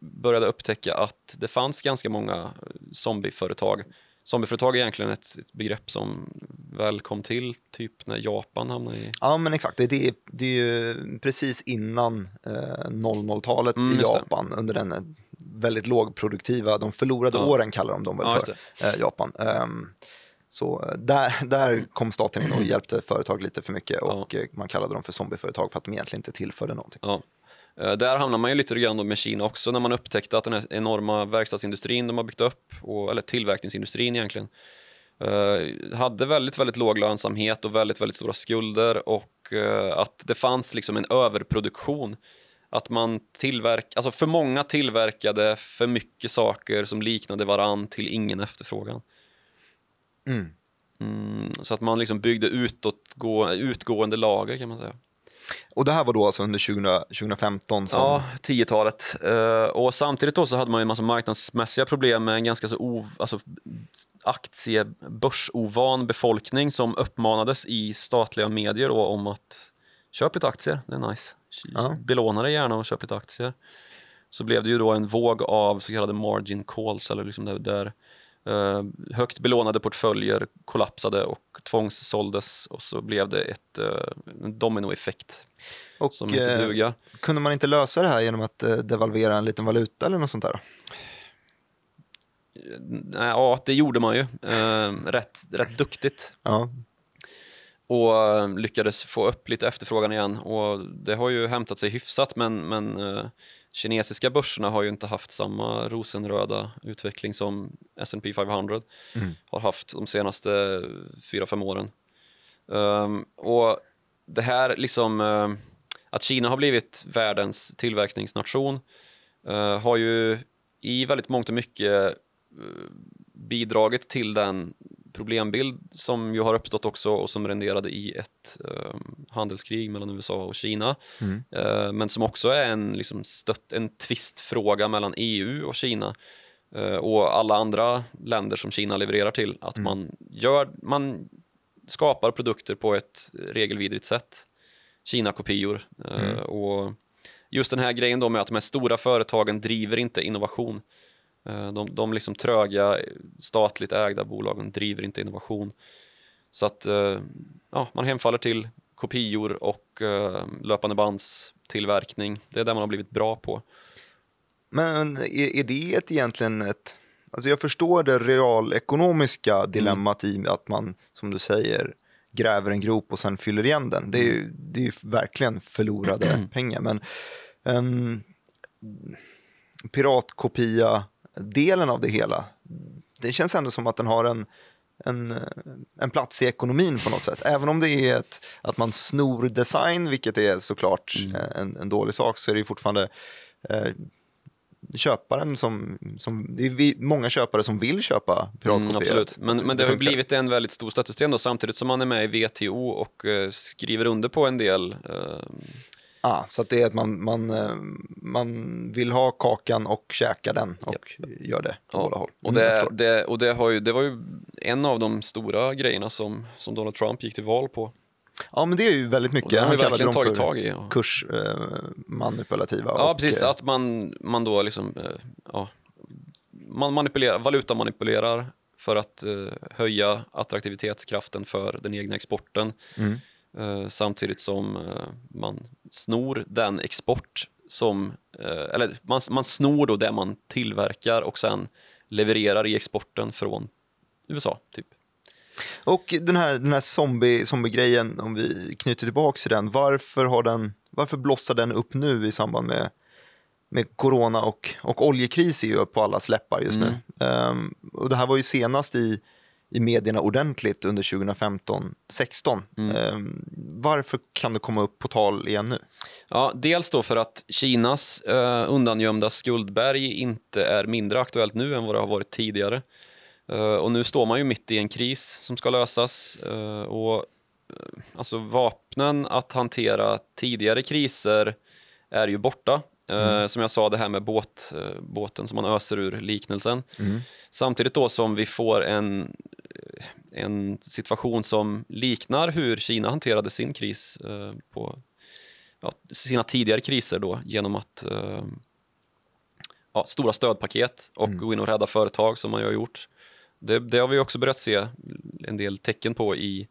Speaker 2: började upptäcka att det fanns ganska många zombieföretag. Zombieföretag är egentligen ett, ett begrepp som väl kom till typ när Japan hamnade i...
Speaker 1: Ja, men exakt. Det, det, är, det är ju precis innan eh, 00-talet
Speaker 2: Mm,
Speaker 1: i. Japan under den eh, väldigt lågproduktiva, de förlorade
Speaker 2: Ja.
Speaker 1: åren kallar de dem väl
Speaker 2: Ja,
Speaker 1: för, eh, Japan. Ehm, så eh, där, där kom staten in och *clears throat* hjälpte företag lite för mycket och eh, man kallade dem för zombieföretag för att de egentligen inte tillförde någonting.
Speaker 2: Ja. Eh, Där hamnar man ju lite grann med Kina också när man upptäckte att den här enorma verkstadsindustrin de har byggt upp, och, eller tillverkningsindustrin egentligen, eh, hade väldigt, väldigt låg lönsamhet och väldigt, väldigt stora skulder och eh, att det fanns liksom en överproduktion. Att man tillverk, alltså för många tillverkade för mycket saker som liknade varann till ingen efterfrågan.
Speaker 1: Mm.
Speaker 2: Mm, så att man liksom byggde utåt, gå, utgående lager kan man säga.
Speaker 1: Och det här var då alltså under 20, 2015 som...
Speaker 2: Ja, 10-talet. Eh, och samtidigt då så hade man ju en massa marknadsmässiga problem med en ganska så o, alltså, aktiebörsovan befolkning som uppmanades i statliga medier då om att köp lite aktier, det är nice.
Speaker 1: Ja.
Speaker 2: Belåna dig gärna och köp lite aktier. Så blev det ju då en våg av så kallade margin calls, eller liksom där, där eh, högt belånade portföljer kollapsade och tvångssåldes och så blev det ett, eh, en dominoeffekt
Speaker 1: och,
Speaker 2: som inte
Speaker 1: eh,
Speaker 2: duga.
Speaker 1: Kunde man inte lösa det här genom att eh, devalvera en liten valuta eller något sånt där?
Speaker 2: Ja, det gjorde man ju. Eh, rätt, rätt duktigt.
Speaker 1: Ja,
Speaker 2: Och lyckades få upp lite efterfrågan igen. Och det har ju hämtat sig hyfsat, men, men kinesiska börserna har ju inte haft samma rosenröda utveckling som S&P 500 har haft de senaste fyra fem åren. Ehm, och det här liksom, eh, att Kina har blivit världens tillverkningsnation eh, har ju i väldigt mångt och mycket eh, bidragit till den problembild som ju har uppstått också och som renderade i ett eh, handelskrig mellan USA och Kina. Eh, men som också är en, liksom, stött, en tvistfråga mellan EU och Kina eh, och alla andra länder som Kina levererar till. Att man, gör, man skapar produkter på ett regelvidrigt sätt. Kina-kopior. Eh, och just den här grejen då med att de här stora företagen driver inte innovation. Eh, De, de liksom tröga statligt ägda bolagen driver inte innovation. Så att eh, ja, man hemfaller till kopior och eh, löpande bandstillverkning. Det är det man har blivit bra på.
Speaker 1: Men är, är det ett, egentligen ett... Alltså jag förstår det realekonomiska dilemmat i att man, som du säger, gräver en grop och sen fyller igen den. Det är ju, det är ju verkligen förlorade *clears throat* pengar. Men um, piratkopia-delen av det hela, det känns ändå som att den har en, en, en plats i ekonomin på något sätt. Även om det är ett, att man snor design, vilket är såklart
Speaker 2: Mm.
Speaker 1: en, en dålig sak, så är det fortfarande eh, köparen som, som det är många köpare som vill köpa piratkopierat.
Speaker 2: Mm, absolut, men, men det, har blivit en väldigt stor stötesten då samtidigt som man är med i WTO och eh, skriver under på en del eh,
Speaker 1: Ah, så det är att man, man, eh, man vill ha kakan och käka den och gör det på båda håll.
Speaker 2: Och,
Speaker 1: Mm,
Speaker 2: det, det, och det, har ju, det var ju en av de stora grejerna som, som Donald Trump gick till val på.
Speaker 1: ja, men det är ju väldigt mycket. Han kallade dem
Speaker 2: tagit
Speaker 1: för
Speaker 2: tag i. Ja,
Speaker 1: kursmanipulativa.
Speaker 2: ja
Speaker 1: och,
Speaker 2: precis.
Speaker 1: eh,
Speaker 2: Att man, man då liksom, eh, ja, man manipulerar, valutamanipulerar för att eh, höja attraktivitetskraften för den egna exporten.
Speaker 1: Mm.
Speaker 2: Eh, samtidigt som eh, man snor den export som, eh, eller man, man snor då det man tillverkar och sen levererar i exporten från USA, typ.
Speaker 1: Och den här, den här zombie, zombie-grejen, om vi knyter tillbaka till den, varför, har den, varför blossar den upp nu i samband med, med corona och, och oljekris är ju på alla läppar just nu. Ehm, och det här var ju senast i, i medierna ordentligt under 2015-16. Ehm, varför kan det komma upp på tal igen nu?
Speaker 2: Ja, dels då för att Kinas eh, undangömda skuldberg inte är mindre aktuellt nu än vad det har varit tidigare. Eh, och nu står man ju mitt i en kris som ska lösas. Eh, och eh, alltså vapnen att hantera tidigare kriser är ju borta. Eh, Som jag sa, det här med båt, eh, båten som man öser ur liknelsen. Samtidigt då som vi får en, en situation som liknar hur Kina hanterade sin kris eh, på ja, sina tidigare kriser då genom att eh, ja, stora stödpaket och gå in och rädda företag som man ju har gjort. Det, det har vi också börjat se en del tecken på i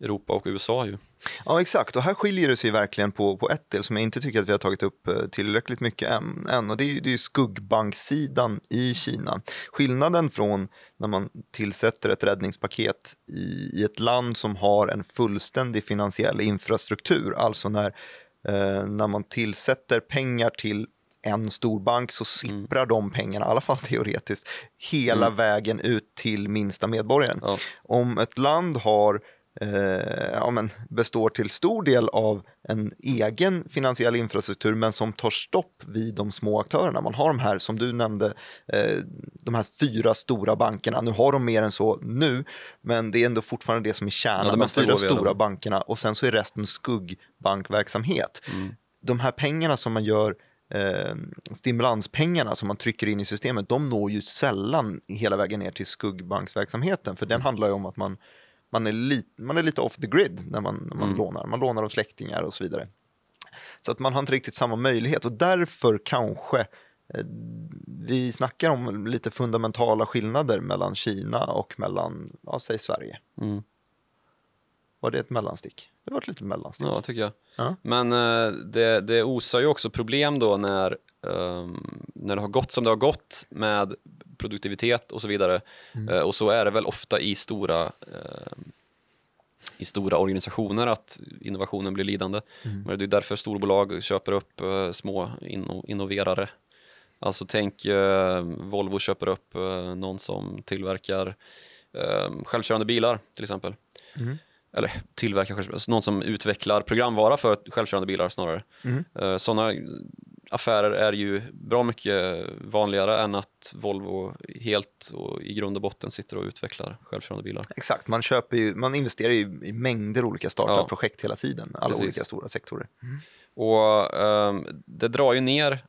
Speaker 2: Europa och USA ju.
Speaker 1: Ja, exakt. Och här skiljer det sig verkligen på, på ett del som jag inte tycker att vi har tagit upp eh, tillräckligt mycket än. än och det är, ju- det är skuggbanksidan i Kina. Skillnaden från när man tillsätter ett räddningspaket i, i ett land som har en fullständig finansiell infrastruktur, alltså när, eh, när man tillsätter pengar till en stor bank så sipprar de pengarna, i alla fall *laughs* teoretiskt, hela vägen ut till minsta medborgaren.
Speaker 2: Ja.
Speaker 1: Om ett land har eh, ja, men består till stor del av en egen finansiell infrastruktur men som tar stopp vid de små aktörerna. Man har de här, som du nämnde, eh, de här fyra stora bankerna. Nu har de mer än så nu, men det är ändå fortfarande det som är
Speaker 2: Ja,
Speaker 1: kärnan.
Speaker 2: det
Speaker 1: de fyra stora bankerna och sen så är resten skuggbankverksamhet. De här pengarna som man gör eh, stimulanspengarna som man trycker in i systemet, de når ju sällan hela vägen ner till skuggbanksverksamheten, för den handlar ju om att man, man, är, li, man är lite off the grid när man, när man lånar. Man lånar av släktingar och så vidare. Så att man har inte riktigt samma möjlighet och därför kanske eh, vi snackar om lite fundamentala skillnader mellan Kina och mellan, ja, säg Sverige.
Speaker 2: Mm.
Speaker 1: Var det ett mellanstick? Det var ett litet mellanstick.
Speaker 2: Ja, tycker jag.
Speaker 1: Ja.
Speaker 2: Men eh, det, det osar ju också problem då när, ehm, när det har gått som det har gått med produktivitet och så vidare. Eh, och så är det väl ofta i stora, ehm, i stora organisationer att innovationen blir lidande. Men det är därför storbolag köper upp eh, små inno, innoverare. Alltså tänk eh, Volvo köper upp eh, någon som tillverkar självkörande bilar till exempel eller tillverkar någon som utvecklar programvara för självkörande bilar snarare.
Speaker 1: Mm.
Speaker 2: Sådana affärer är ju bra mycket vanligare än att Volvo helt och i grund och botten sitter och utvecklar självkörande bilar.
Speaker 1: Exakt, man, köper ju, man investerar ju i mängder olika startup-projekt hela tiden, alla
Speaker 2: Precis.
Speaker 1: olika stora sektorer.
Speaker 2: Och ehm, det drar ju ner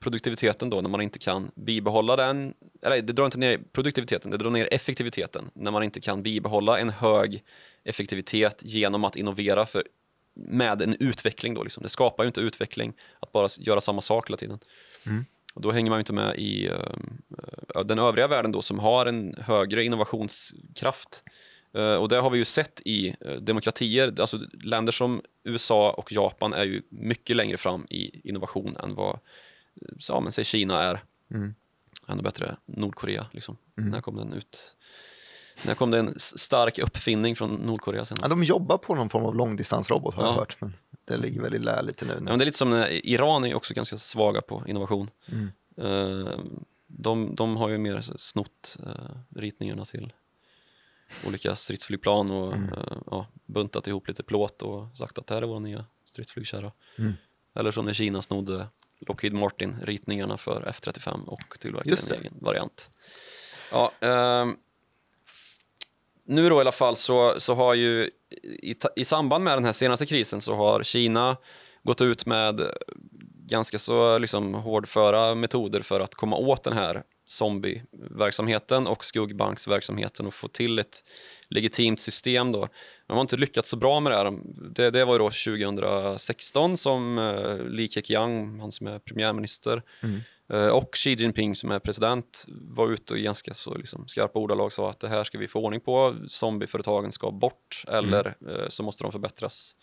Speaker 2: produktiviteten då när man inte kan bibehålla den, eller det drar inte ner produktiviteten, det drar ner effektiviteten när man inte kan bibehålla en hög effektivitet genom att innovera för, med en utveckling då liksom. Det skapar ju inte utveckling att bara göra samma sak hela tiden. Och då hänger man ju inte med i eh, den övriga världen då som har en högre innovationskraft. Eh, och det har vi ju sett i eh, demokratier. Alltså, länder som USA och Japan är ju mycket längre fram i innovation än vad ja, men, säg Kina är.
Speaker 1: Mm.
Speaker 2: Ännu bättre Nordkorea. Liksom. När kom den ut? När kom det en stark uppfinning från Nordkorea senast?
Speaker 1: Ja, de jobbar på någon form av långdistansrobot har jag
Speaker 2: Ja.
Speaker 1: hört, men det ligger väl i lä lite nu.
Speaker 2: Ja, men det är lite som när Iran är också ganska svaga på innovation.
Speaker 1: Mm.
Speaker 2: Eh, de, de har ju mer snott eh, ritningarna till olika stridsflygplan och
Speaker 1: Mm.
Speaker 2: eh, ja, buntat ihop lite plåt och sagt att det här är vår nya stridsflygkärra.
Speaker 1: Mm.
Speaker 2: Eller som när Kina snodde Lockheed Martin-ritningarna för F35 och tillverkade en egen variant. Ja, ehm, nu då i alla fall så, så har ju i, i samband med den här senaste krisen så har Kina gått ut med ganska så liksom hårdföra metoder för att komma åt den här zombieverksamheten och skuggbanksverksamheten och få till ett legitimt system då. De har inte lyckats så bra med det här. Det, det var ju då 2016 som eh, Li Keqiang, han som är premiärminister, mm och Xi Jinping som är president var ute och i ganska så liksom skarpa ordalag sa att det här ska vi få ordning på, zombieföretagen ska bort eller eh, så måste de förbättras.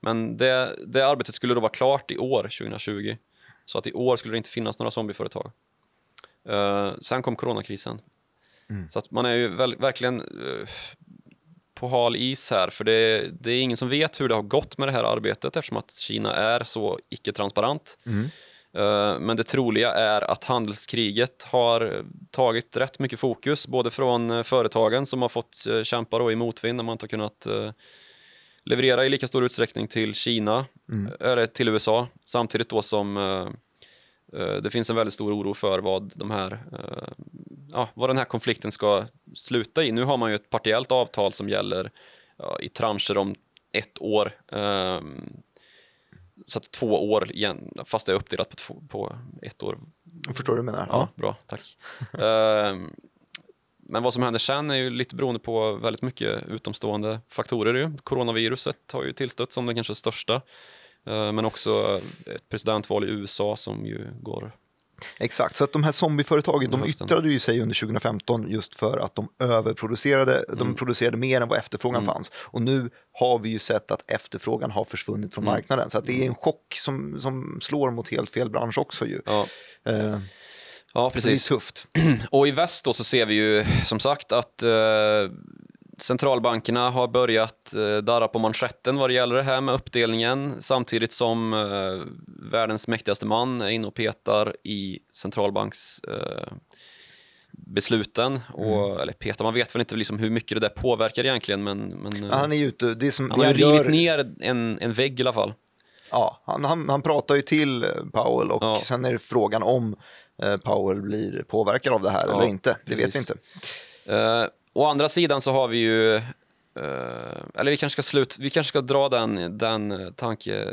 Speaker 2: Men det, det arbetet skulle då vara klart i år, 2020. Så att i år skulle det inte finnas några zombieföretag. Eh, sen kom coronakrisen. Så att man är ju väl, verkligen eh, på hal is här, för det, det är ingen som vet hur det har gått med det här arbetet eftersom att Kina är så icke-transparent. Eh, Men det troliga är att handelskriget har tagit rätt mycket fokus, både från eh, företagen som har fått eh, kämpa då i motvind när man inte har kunnat eh, leverera i lika stor utsträckning till Kina, eller till USA, samtidigt då som eh, eh, det finns en väldigt stor oro för vad, de här, eh, ja, vad den här konflikten ska sluta i. Nu har man ju ett partiellt avtal som gäller ja, i transcher om ett år. Så att två år igen, fast det är uppdelat på, två, på ett år
Speaker 1: Jag förstår vad du menar.
Speaker 2: Ja, bra, tack. *laughs* Ehm, men vad som händer sen är ju lite beroende på väldigt mycket utomstående faktorer. Ju. Coronaviruset har ju tillstött som den kanske största. Ehm, men också ett presidentval i USA som ju går...
Speaker 1: Exakt, så att de här zombieföretagen de
Speaker 2: Hösten.
Speaker 1: yttrade ju sig under 2015 just för att de överproducerade,
Speaker 2: Mm.
Speaker 1: de producerade mer än vad efterfrågan fanns. Och nu har vi ju sett att efterfrågan har försvunnit från
Speaker 2: Mm.
Speaker 1: marknaden. Så att det är en chock som, som slår mot helt fel bransch också ju.
Speaker 2: Ja,
Speaker 1: Eh,
Speaker 2: ja
Speaker 1: så det är
Speaker 2: precis.
Speaker 1: tufft. *clears throat*
Speaker 2: Och i väst då så ser vi ju som sagt att eh, centralbankerna har börjat eh, darra på manschetten vad det gäller det här med uppdelningen samtidigt som eh, världens mäktigaste man är inne och petar i centralbanks eh, besluten. Och, eller petar, man vet väl inte liksom hur mycket det där påverkar egentligen men, men
Speaker 1: Ja, han är ute, det som
Speaker 2: han har rivit
Speaker 1: gör,
Speaker 2: ner en, en vägg i alla fall.
Speaker 1: ja, han, han, han pratar ju till Powell och
Speaker 2: Ja.
Speaker 1: sen är det frågan om Powell blir påverkad av det här
Speaker 2: Ja,
Speaker 1: eller inte. Det vet vi
Speaker 2: precis.
Speaker 1: inte.
Speaker 2: Eh, å andra sidan så har vi ju, eh, eller vi kanske ska, slut, vi kanske ska dra den, den eh, tanke,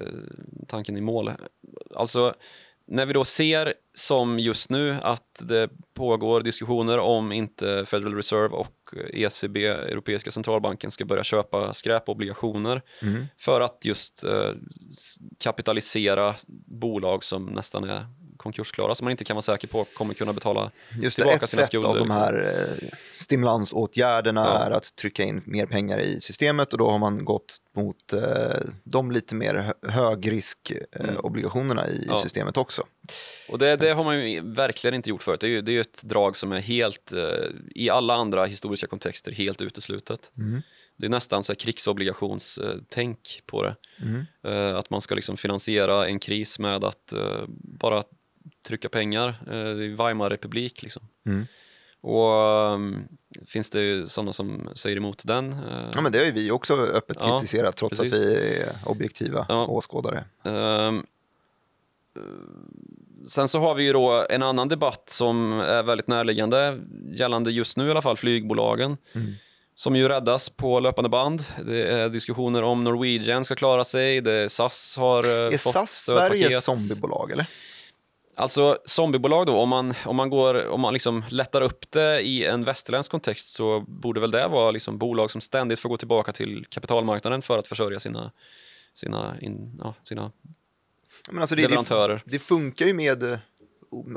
Speaker 2: tanken i mål. Alltså, när vi då ser som just nu att det pågår diskussioner om inte Federal Reserve och ECB, Europeiska centralbanken, ska börja köpa skräpobligationer för att just s- kapitalisera bolag som nästan är konkursklara, som man inte kan vara säker på kommer kunna betala
Speaker 1: Just det,
Speaker 2: tillbaka
Speaker 1: ett
Speaker 2: sina
Speaker 1: sätt
Speaker 2: skulder.
Speaker 1: av de
Speaker 2: liksom.
Speaker 1: här eh, stimulansåtgärderna
Speaker 2: Ja.
Speaker 1: är att trycka in mer pengar i systemet och då har man gått mot eh, de lite mer hö- högriskobligationerna i
Speaker 2: Mm. Ja.
Speaker 1: systemet också.
Speaker 2: Och det, det har man ju verkligen inte gjort förut. Det är ju, det är ett drag som är helt, eh, i alla andra historiska kontexter, helt uteslutet. Det är nästan så krigsobligationstänk på det. Eh, att man ska liksom finansiera en kris med att eh, bara trycka pengar. Eh, det är Weimarrepublik liksom. Och um, finns det ju sådana som säger emot den. eh,
Speaker 1: Ja, men det har ju vi också öppet
Speaker 2: Ja,
Speaker 1: kritiserat trots
Speaker 2: precis.
Speaker 1: att vi är objektiva
Speaker 2: Ja.
Speaker 1: åskådare.
Speaker 2: Ehm, eh, sen så har vi ju då en annan debatt som är väldigt närliggande gällande just nu i alla fall flygbolagen. Som ju räddas på löpande band. Det är diskussioner om Norwegian ska klara sig. Det SAS har eh,
Speaker 1: Är
Speaker 2: fått
Speaker 1: SAS. Sveriges zombiebolag eller?
Speaker 2: Alltså zombiebolag då, om man, om man, går, om man liksom lättar upp det i en västerländsk kontext så borde väl det vara liksom bolag som ständigt får gå tillbaka till kapitalmarknaden för att försörja sina, sina, in, ja, sina
Speaker 1: Men alltså det, det,
Speaker 2: leverantörer.
Speaker 1: det funkar ju med eh,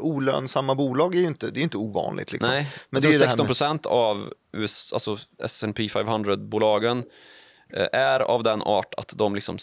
Speaker 1: olönsamma bolag, är ju inte, det är inte ovanligt. Liksom.
Speaker 2: Nej,
Speaker 1: men det är ju det här
Speaker 2: 16
Speaker 1: med-
Speaker 2: procent av US, alltså S&P 500-bolagen eh, är av den art att de liksom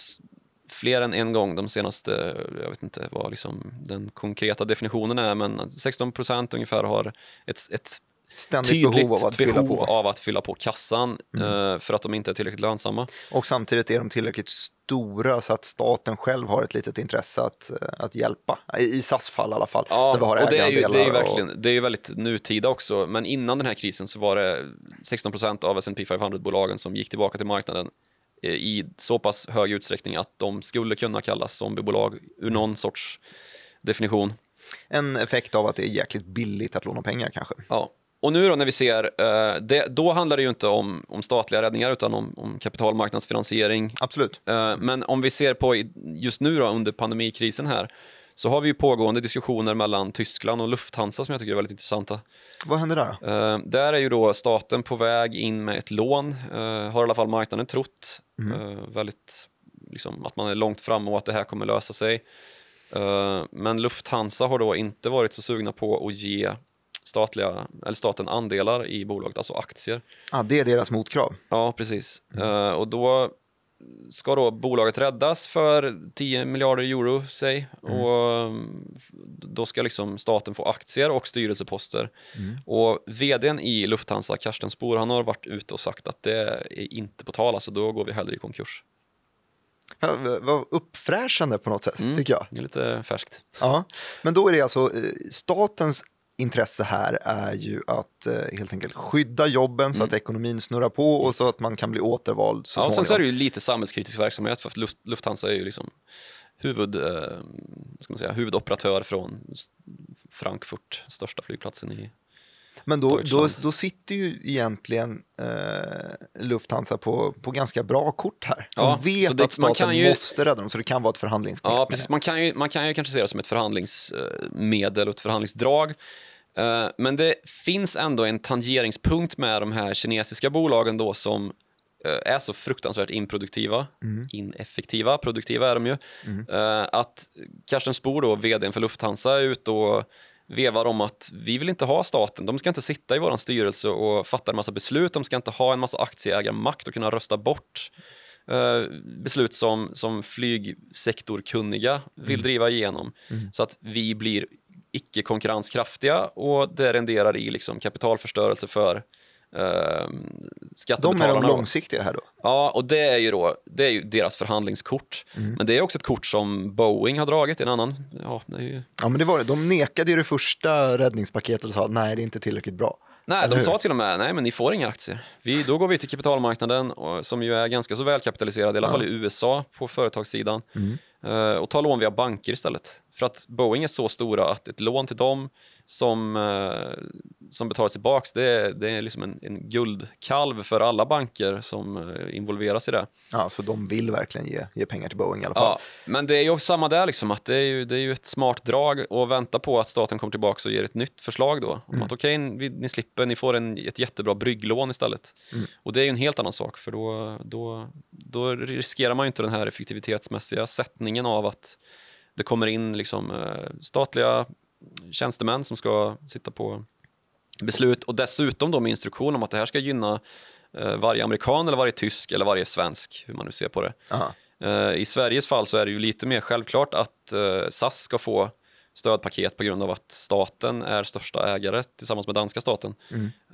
Speaker 2: fler än en gång de senaste, jag vet inte vad liksom den konkreta definitionen är, men 16 procent ungefär har ett, ett
Speaker 1: Ständigt
Speaker 2: tydligt
Speaker 1: behov av att fylla
Speaker 2: behov
Speaker 1: på.
Speaker 2: av att fylla på kassan eh, för att de inte är tillräckligt lönsamma.
Speaker 1: Och samtidigt är de tillräckligt stora så att staten själv har ett litet intresse att, eh, att hjälpa. I, SAS fall i alla fall.
Speaker 2: Ja, och det är, ju, det, är ju
Speaker 1: ägarandelar och-
Speaker 2: verkligen, det är ju väldigt nutida också, men innan den här krisen så var det 16 procent av S&P 500-bolagen som gick tillbaka till marknaden i så pass hög utsträckning att de skulle kunna kallas zombiebolag ur någon sorts definition.
Speaker 1: En effekt av att det är jäkligt billigt att låna pengar kanske.
Speaker 2: Ja. Och nu då när vi ser, eh, det, då handlar det ju inte om, om statliga räddningar utan om, om kapitalmarknadsfinansiering.
Speaker 1: Absolut.
Speaker 2: Eh, men om vi ser på just nu då, under pandemikrisen här så har vi ju pågående diskussioner mellan Tyskland och Lufthansa som jag tycker är väldigt intressanta.
Speaker 1: Vad händer där?
Speaker 2: Eh, där är ju då staten på väg in med ett lån, eh, har i alla fall marknaden trott. Eh, väldigt, liksom, att man är långt fram och att det här kommer lösa sig. Eh, men Lufthansa har då inte varit så sugna på att ge statliga, eller staten andelar i bolaget, alltså aktier.
Speaker 1: Ah, det är deras motkrav.
Speaker 2: Ja, precis. Eh, och då ska då bolaget räddas för 10 miljarder euro, säg. Och mm, då ska liksom staten få aktier och styrelseposter. Och vdn i Lufthansa, Karsten Spoor, han har varit ute och sagt att det är inte på tal, alltså då går vi hellre i konkurs.
Speaker 1: Ja, Vad uppfräschande på något sätt,
Speaker 2: Mm.
Speaker 1: tycker jag.
Speaker 2: Det är lite färskt.
Speaker 1: Ja. Men då är det alltså, eh, statens intresse här är ju att eh, helt enkelt skydda jobben så att ekonomin snurrar på och så att man kan bli återvald så
Speaker 2: Mm. Ja, och sen
Speaker 1: småningom.
Speaker 2: så är det ju lite samhällskritisk verksamhet för att Luft, Lufthansa är ju liksom huvud, eh, ska man säga, huvudoperatör från Frankfurt, största flygplatsen i
Speaker 1: Men då, då, då sitter ju egentligen eh, Lufthansa på, på ganska bra kort här. De
Speaker 2: Ja,
Speaker 1: vet
Speaker 2: det-
Speaker 1: att staten
Speaker 2: ju-
Speaker 1: måste rädda dem, så det kan vara ett förhandlingsspel.
Speaker 2: Ja, precis. Man kan, ju, man kan ju kanske se det som ett förhandlingsmedel och ett förhandlingsdrag. Eh, Men det finns ändå en tangeringspunkt med de här kinesiska bolagen då som eh, är så fruktansvärt improduktiva, ineffektiva, produktiva är de ju. Eh, Att Karsten Spoor, då, vdn för Lufthansa, är ute och vevar om att vi vill inte ha staten. De ska inte sitta i vår styrelse och fatta en massa beslut. De ska inte ha en massa aktieägarmakt och kunna rösta bort eh, beslut som, som flygsektorkunniga vill driva igenom. Så att vi blir icke konkurrenskraftiga och det renderar i liksom kapitalförstörelse för eh,
Speaker 1: de är
Speaker 2: skattebetalarna.
Speaker 1: de långsiktiga här då.
Speaker 2: Ja, och det är ju då det är ju deras förhandlingskort. Men det är också ett kort som Boeing har dragit, en annan. Ja, ju...
Speaker 1: Ja, men det var det. De nekade ju det första räddningspaketet och sa nej, det är inte tillräckligt bra.
Speaker 2: Nej,
Speaker 1: Eller
Speaker 2: de
Speaker 1: hur?
Speaker 2: sa till och med nej men ni får inga aktier. Vi, då går vi till kapitalmarknaden och, som ju är ganska så välkapitaliserad, i alla fall i USA på företagssidan.
Speaker 1: Mm.
Speaker 2: eh, och tar lån via banker istället. För att Boeing är så stora att ett lån till dem som, eh, som betalas tillbaks det, det är liksom en, en guldkalv för alla banker som eh, involveras i det.
Speaker 1: Ja, så de vill verkligen ge, ge pengar till Boeing i alla fall.
Speaker 2: Ja, men det är ju också samma där, liksom, att det är, ju, det är ju ett smart drag att vänta på att staten kommer tillbaka och ger ett nytt förslag då. Om att okej, vi- ni slipper, ni får en, ett jättebra brygglån istället. Och det är ju en helt annan sak, för då, då, då riskerar man ju inte den här effektivitetsmässiga sättningen av att det kommer in liksom, eh, statliga tjänstemän som ska sitta på beslut och dessutom då med instruktion om att det här ska gynna eh, varje amerikan eller varje tysk eller varje svensk, hur man nu ser på det.
Speaker 1: Aha.
Speaker 2: Eh, I Sveriges fall så är det ju lite mer självklart att SAS ska få stödpaket på grund av att staten är största ägare tillsammans med danska staten.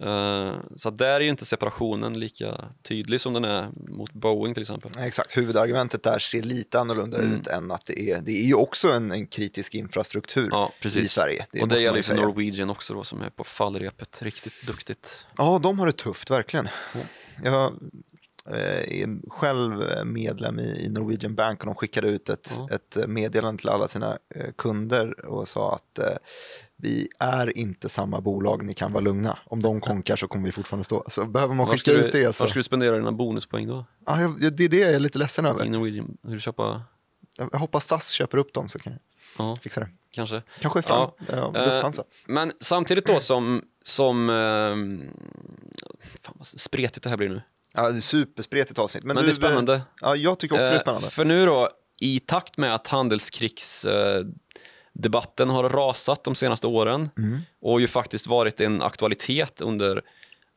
Speaker 2: Eh, Så att där är ju inte separationen lika tydlig som den är mot Boeing till exempel.
Speaker 1: Exakt, huvudargumentet där ser lite annorlunda ut än att det är, det är ju också en, en kritisk infrastruktur
Speaker 2: Ja,
Speaker 1: i Sverige. Det
Speaker 2: och det gäller
Speaker 1: ju säga.
Speaker 2: Norwegian också då som är på fallrepet riktigt duktigt.
Speaker 1: Ja, de har det tufft, verkligen. Jag är själv eh, medlem i i Norwegian Bank och de skickade ut ett,
Speaker 2: Ja.
Speaker 1: ett eh, meddelande till alla sina eh, kunder och sa att eh, vi är inte samma bolag, ni kan vara lugna. Om de konkar så kommer vi fortfarande stå. Så behöver man
Speaker 2: Var
Speaker 1: skicka ut det
Speaker 2: var
Speaker 1: så...
Speaker 2: ska du spendera dina bonuspoäng då?
Speaker 1: Ja, jag, det är det jag är lite ledsen
Speaker 2: I
Speaker 1: över.
Speaker 2: Norwegian? Hur du köpa?
Speaker 1: Jag hoppas SAS köper upp dem så kan jag
Speaker 2: Ja,
Speaker 1: fixa det.
Speaker 2: kanske.
Speaker 1: Kanske fram, ja.
Speaker 2: Eh,
Speaker 1: Lufthansa.
Speaker 2: Men samtidigt då som, som ehm, fan vad spretigt det här blir nu.
Speaker 1: Ja, det är superspretigt avsnitt. Men,
Speaker 2: Men,
Speaker 1: du,
Speaker 2: det är spännande.
Speaker 1: Ja, jag tycker också det är
Speaker 2: Eh,
Speaker 1: spännande.
Speaker 2: För nu då, i takt med att handelskrigsdebatten debatten har rasat de senaste åren
Speaker 1: Mm.
Speaker 2: och ju faktiskt varit en aktualitet under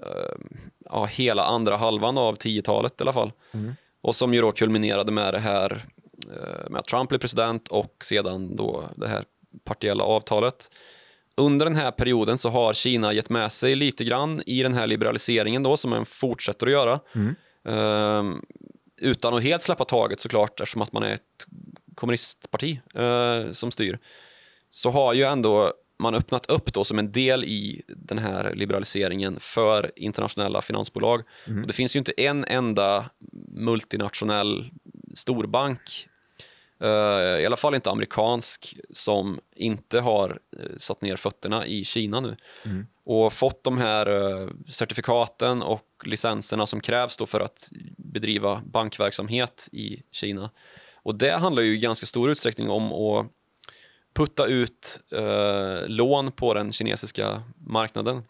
Speaker 2: eh, ja, hela andra halvan av 10-talet i alla fall.
Speaker 1: Mm.
Speaker 2: Och som ju då kulminerade med det här eh, med att Trump blev president och sedan då det här partiella avtalet. Under den här perioden så har Kina gett med sig lite grann i den här liberaliseringen då som man fortsätter att göra. Ehm, utan att helt släppa taget såklart eftersom att man är ett kommunistparti eh, som styr. Så har ju ändå man öppnat upp då som en del i den här liberaliseringen för internationella finansbolag. Och det finns ju inte en enda multinationell storbank i alla fall inte amerikansk, som inte har satt ner fötterna i Kina nu. Mm. Och fått de här certifikaten och licenserna som krävs då för att bedriva bankverksamhet i Kina. Och det handlar ju i ganska stor utsträckning om att putta ut eh, lån på den kinesiska marknaden.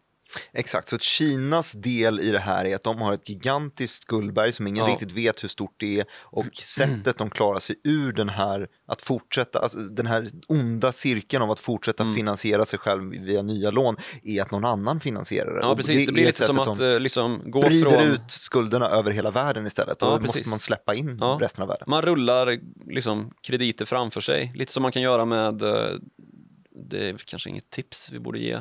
Speaker 1: Exakt, så Kinas del i det här är att de har ett gigantiskt skuldberg som ingen ja. riktigt vet hur stort det är och sättet de klarar sig ur den här, att fortsätta, alltså den här onda cirkeln av att fortsätta mm. finansiera sig själv via nya lån är att någon annan finansierar det.
Speaker 2: Ja, precis. Det, det blir lite som att de eh, liksom gå
Speaker 1: brider
Speaker 2: från...
Speaker 1: ut skulderna över hela världen istället och ja, då måste man släppa in ja. resten av världen.
Speaker 2: Man rullar liksom krediter framför sig, lite som man kan göra med eh, det är kanske inget tips vi borde ge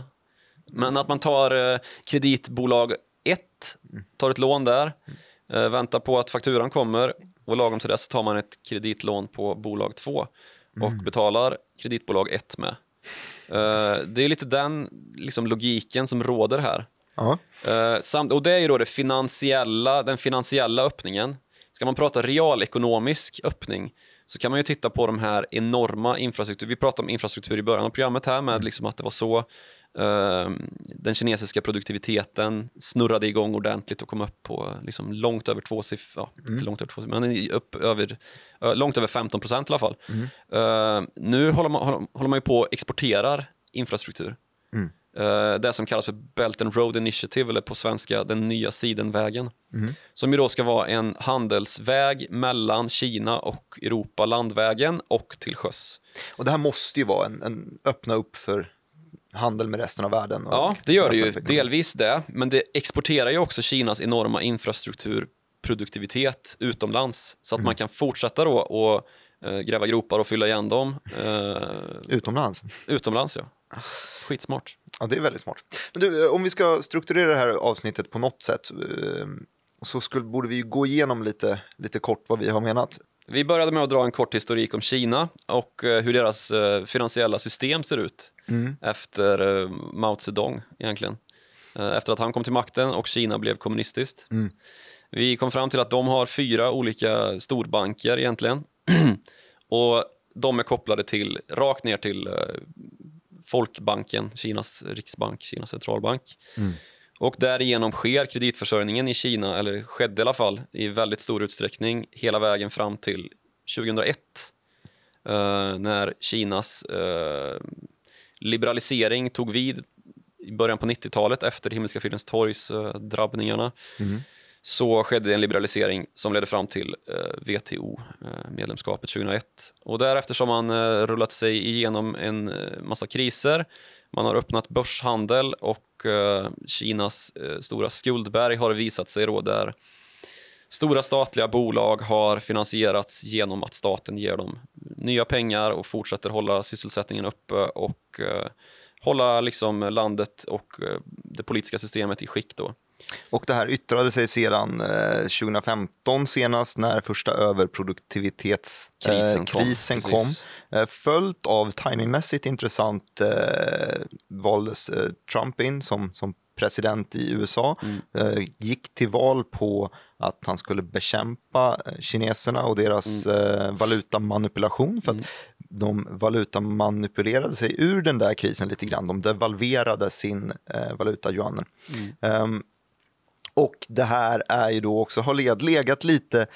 Speaker 2: men att man tar eh, kreditbolag 1, tar ett lån där, eh, väntar på att fakturan kommer och lagom till dess tar man ett kreditlån på bolag 2 och mm. betalar kreditbolag 1 med. Eh, det är lite den liksom, logiken som råder här. -huh. och det är ju då det finansiella, den finansiella öppningen. Ska man prata realekonomisk öppning så kan man ju titta på de här enorma infrastruktur. Vi pratade om infrastruktur i början av programmet här med liksom att det var så den kinesiska produktiviteten snurrade igång ordentligt och kom upp på liksom långt över två siffror, ja, mm. långt över två siffror, men upp över, långt över 15 procent i alla fall. Mm. Uh, nu håller man, håller man ju på och exporterar infrastruktur. Mm. Uh, det som kallas för Belt and Road Initiative, eller på svenska den nya sidenvägen. Mm. Som ju då ska vara en handelsväg mellan Kina och Europa, landvägen och till sjöss.
Speaker 1: Och det här måste ju vara en, en öppna upp för handel med resten av världen.
Speaker 2: Ja, det gör det ju. Delvis det, men det exporterar ju också Kinas enorma infrastrukturproduktivitet utomlands så att mm. man kan fortsätta då och eh, gräva gropar och fylla igen dem.
Speaker 1: Eh, utomlands?
Speaker 2: Utomlands, ja. Skitsmart.
Speaker 1: Ja, det är väldigt smart. Men du, om vi ska strukturera det här avsnittet på något sätt eh, så skulle, borde vi gå igenom lite, lite kort vad vi har menat.
Speaker 2: Vi började med att dra en kort historik om Kina och eh, hur deras eh, finansiella system ser ut mm. efter eh, Mao Zedong egentligen. Efter att han kom till makten och Kina blev kommunistiskt. Mm. Vi kom fram till att de har fyra olika storbanker egentligen. *clears throat* och de är kopplade till, rakt ner till Folkbanken, Kinas riksbank, Kinas centralbank. Mm. Och därigenom sker kreditförsörjningen i Kina, eller skedde i alla fall, i väldigt stor utsträckning hela vägen fram till 2001 eh, när Kinas eh, liberalisering tog vid i början på 90-talet efter Himmelska fridens torgs eh, drabbningarna. Mm. så skedde en liberalisering som ledde fram till eh, WTO-medlemskapet eh, 2001. Och därefter har man eh, rullat sig igenom en eh, massa kriser. Man har öppnat börshandel och Eh, Kinas eh, stora skuldberg har visat sig då där stora statliga bolag har finansierats genom att staten ger dem nya pengar och fortsätter hålla sysselsättningen uppe och eh, hålla liksom landet och eh, det politiska systemet i skick. Då.
Speaker 1: Och det här yttrade sig sedan eh, 2015 senast när första överproduktivitetskrisen eh, krisen kom. kom. Eh, följt av timingmässigt intressant eh, valdes eh, Trump in som, som president i USA. Mm. Gick till val på att han skulle bekämpa kineserna och deras mm. valutamanipulation. För att mm. de valutamanipulerade sig ur den där krisen lite grann. De devalverade sin valuta, yuanen. Um, och det här är ju då också, har legat lite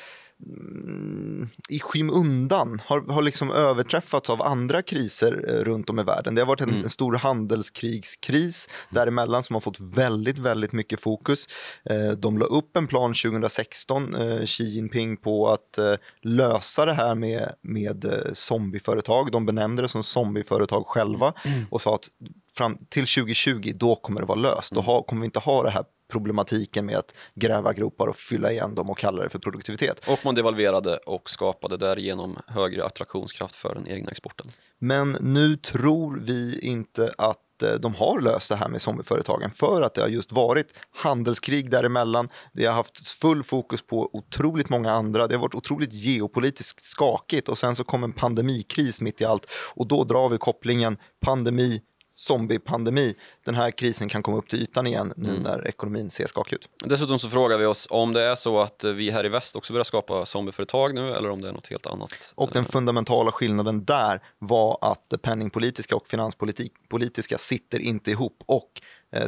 Speaker 1: mm, i skymundan, har, har liksom överträffats av andra kriser eh, runt om i världen. Det har varit en, mm. en stor handelskrigskris däremellan som har fått väldigt, väldigt mycket fokus. Eh, de la upp en plan 2016, eh, Xi Jinping, på att lösa det här med, med zombieföretag. De benämnde det som zombieföretag själva mm. och sa att fram till 2020, då kommer det vara löst. Då ha, kommer vi inte ha det här problematiken med att gräva gropar och fylla igen dem och kalla det för produktivitet.
Speaker 2: Och man devalverade och skapade därigenom högre attraktionskraft för den egna exporten.
Speaker 1: Men nu tror vi inte att eh, de har löst det här med zombieföretagen för att det har just varit handelskrig däremellan. Det har haft full fokus på otroligt många andra. Det har varit otroligt geopolitiskt skakigt och sen så kom en pandemikris mitt i allt och då drar vi kopplingen pandemi zombiepandemi. Den här krisen kan komma upp till ytan igen nu mm. när ekonomin ser skakig ut.
Speaker 2: Dessutom så frågar vi oss om det är så att vi här i väst också börjar skapa zombieföretag nu eller om det är något helt annat.
Speaker 1: Och den fundamentala skillnaden där var att det penningpolitiska och finanspolitiska sitter inte ihop och eh,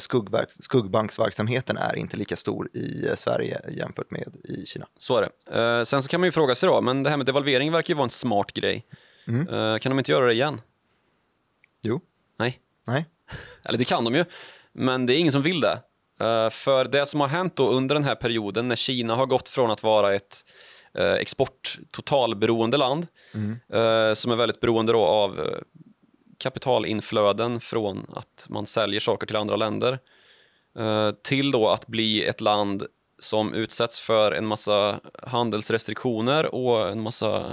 Speaker 1: skuggbanksverksamheten är inte lika stor i eh, Sverige jämfört med i Kina.
Speaker 2: Så är det. Eh, sen så kan man ju fråga sig då, men det här med devalvering verkar ju vara en smart grej. Mm. Kan de inte göra det igen?
Speaker 1: Jo. Nej.
Speaker 2: Eller det kan de ju, men det är ingen som vill det. Uh, för det som har hänt då under den här perioden när Kina har gått från att vara ett uh, export totalberoende land mm. uh, som är väldigt beroende då av kapitalinflöden från att man säljer saker till andra länder till då att bli ett land som utsätts för en massa handelsrestriktioner och en massa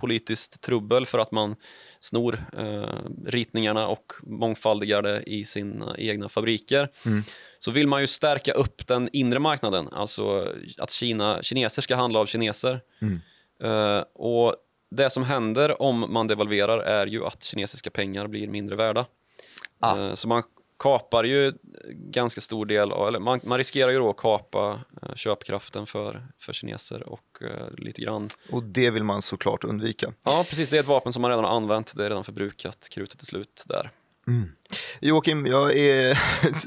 Speaker 2: politiskt trubbel för att man snor eh, ritningarna och mångfaldigar det i sina egna fabriker. Mm. Så vill man ju stärka upp den inre marknaden, alltså att Kina, kineser ska handla av kineser. Mm. Eh, och det som händer om man devalverar är ju att kinesiska pengar blir mindre värda. Ah. Eh, så man kapar ju ganska stor del, eller man, man riskerar ju då att kapa eh, köpkraften för, för kineser och eh, lite grann.
Speaker 1: Och det vill man såklart undvika.
Speaker 2: Ja, precis. Det är ett vapen som man redan har använt. Det är redan förbrukat. Krutet är slut där.
Speaker 1: Mm. Joakim, jag är,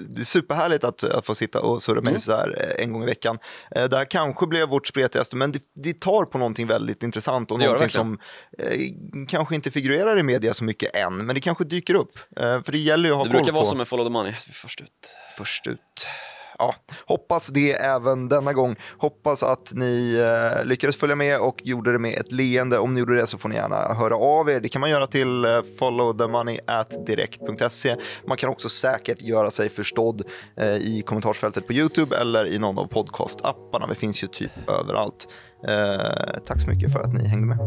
Speaker 1: *laughs* det är superhärligt att, att få sitta och surra med mm. så här eh, en gång i veckan. Eh, det här kanske blev vårt spretigaste, men det, det tar på någonting väldigt intressant och det någonting som eh, kanske inte figurerar i media så mycket än, men det kanske dyker upp. Eh, för det gäller ju att ha
Speaker 2: det
Speaker 1: koll på...
Speaker 2: Det brukar vara som en follow the money, först ut.
Speaker 1: Först ut ja, hoppas det även denna gång. Hoppas att ni eh, lyckades följa med och gjorde det med ett leende. Om ni gjorde det så får ni gärna höra av er. Det kan man göra till eh, followthemoney@direkt.se. Man kan också säkert göra sig förstådd eh, i kommentarsfältet på Youtube eller i någon av podcastapparna. Vi finns ju typ överallt. Eh, tack så mycket för att ni hängde med.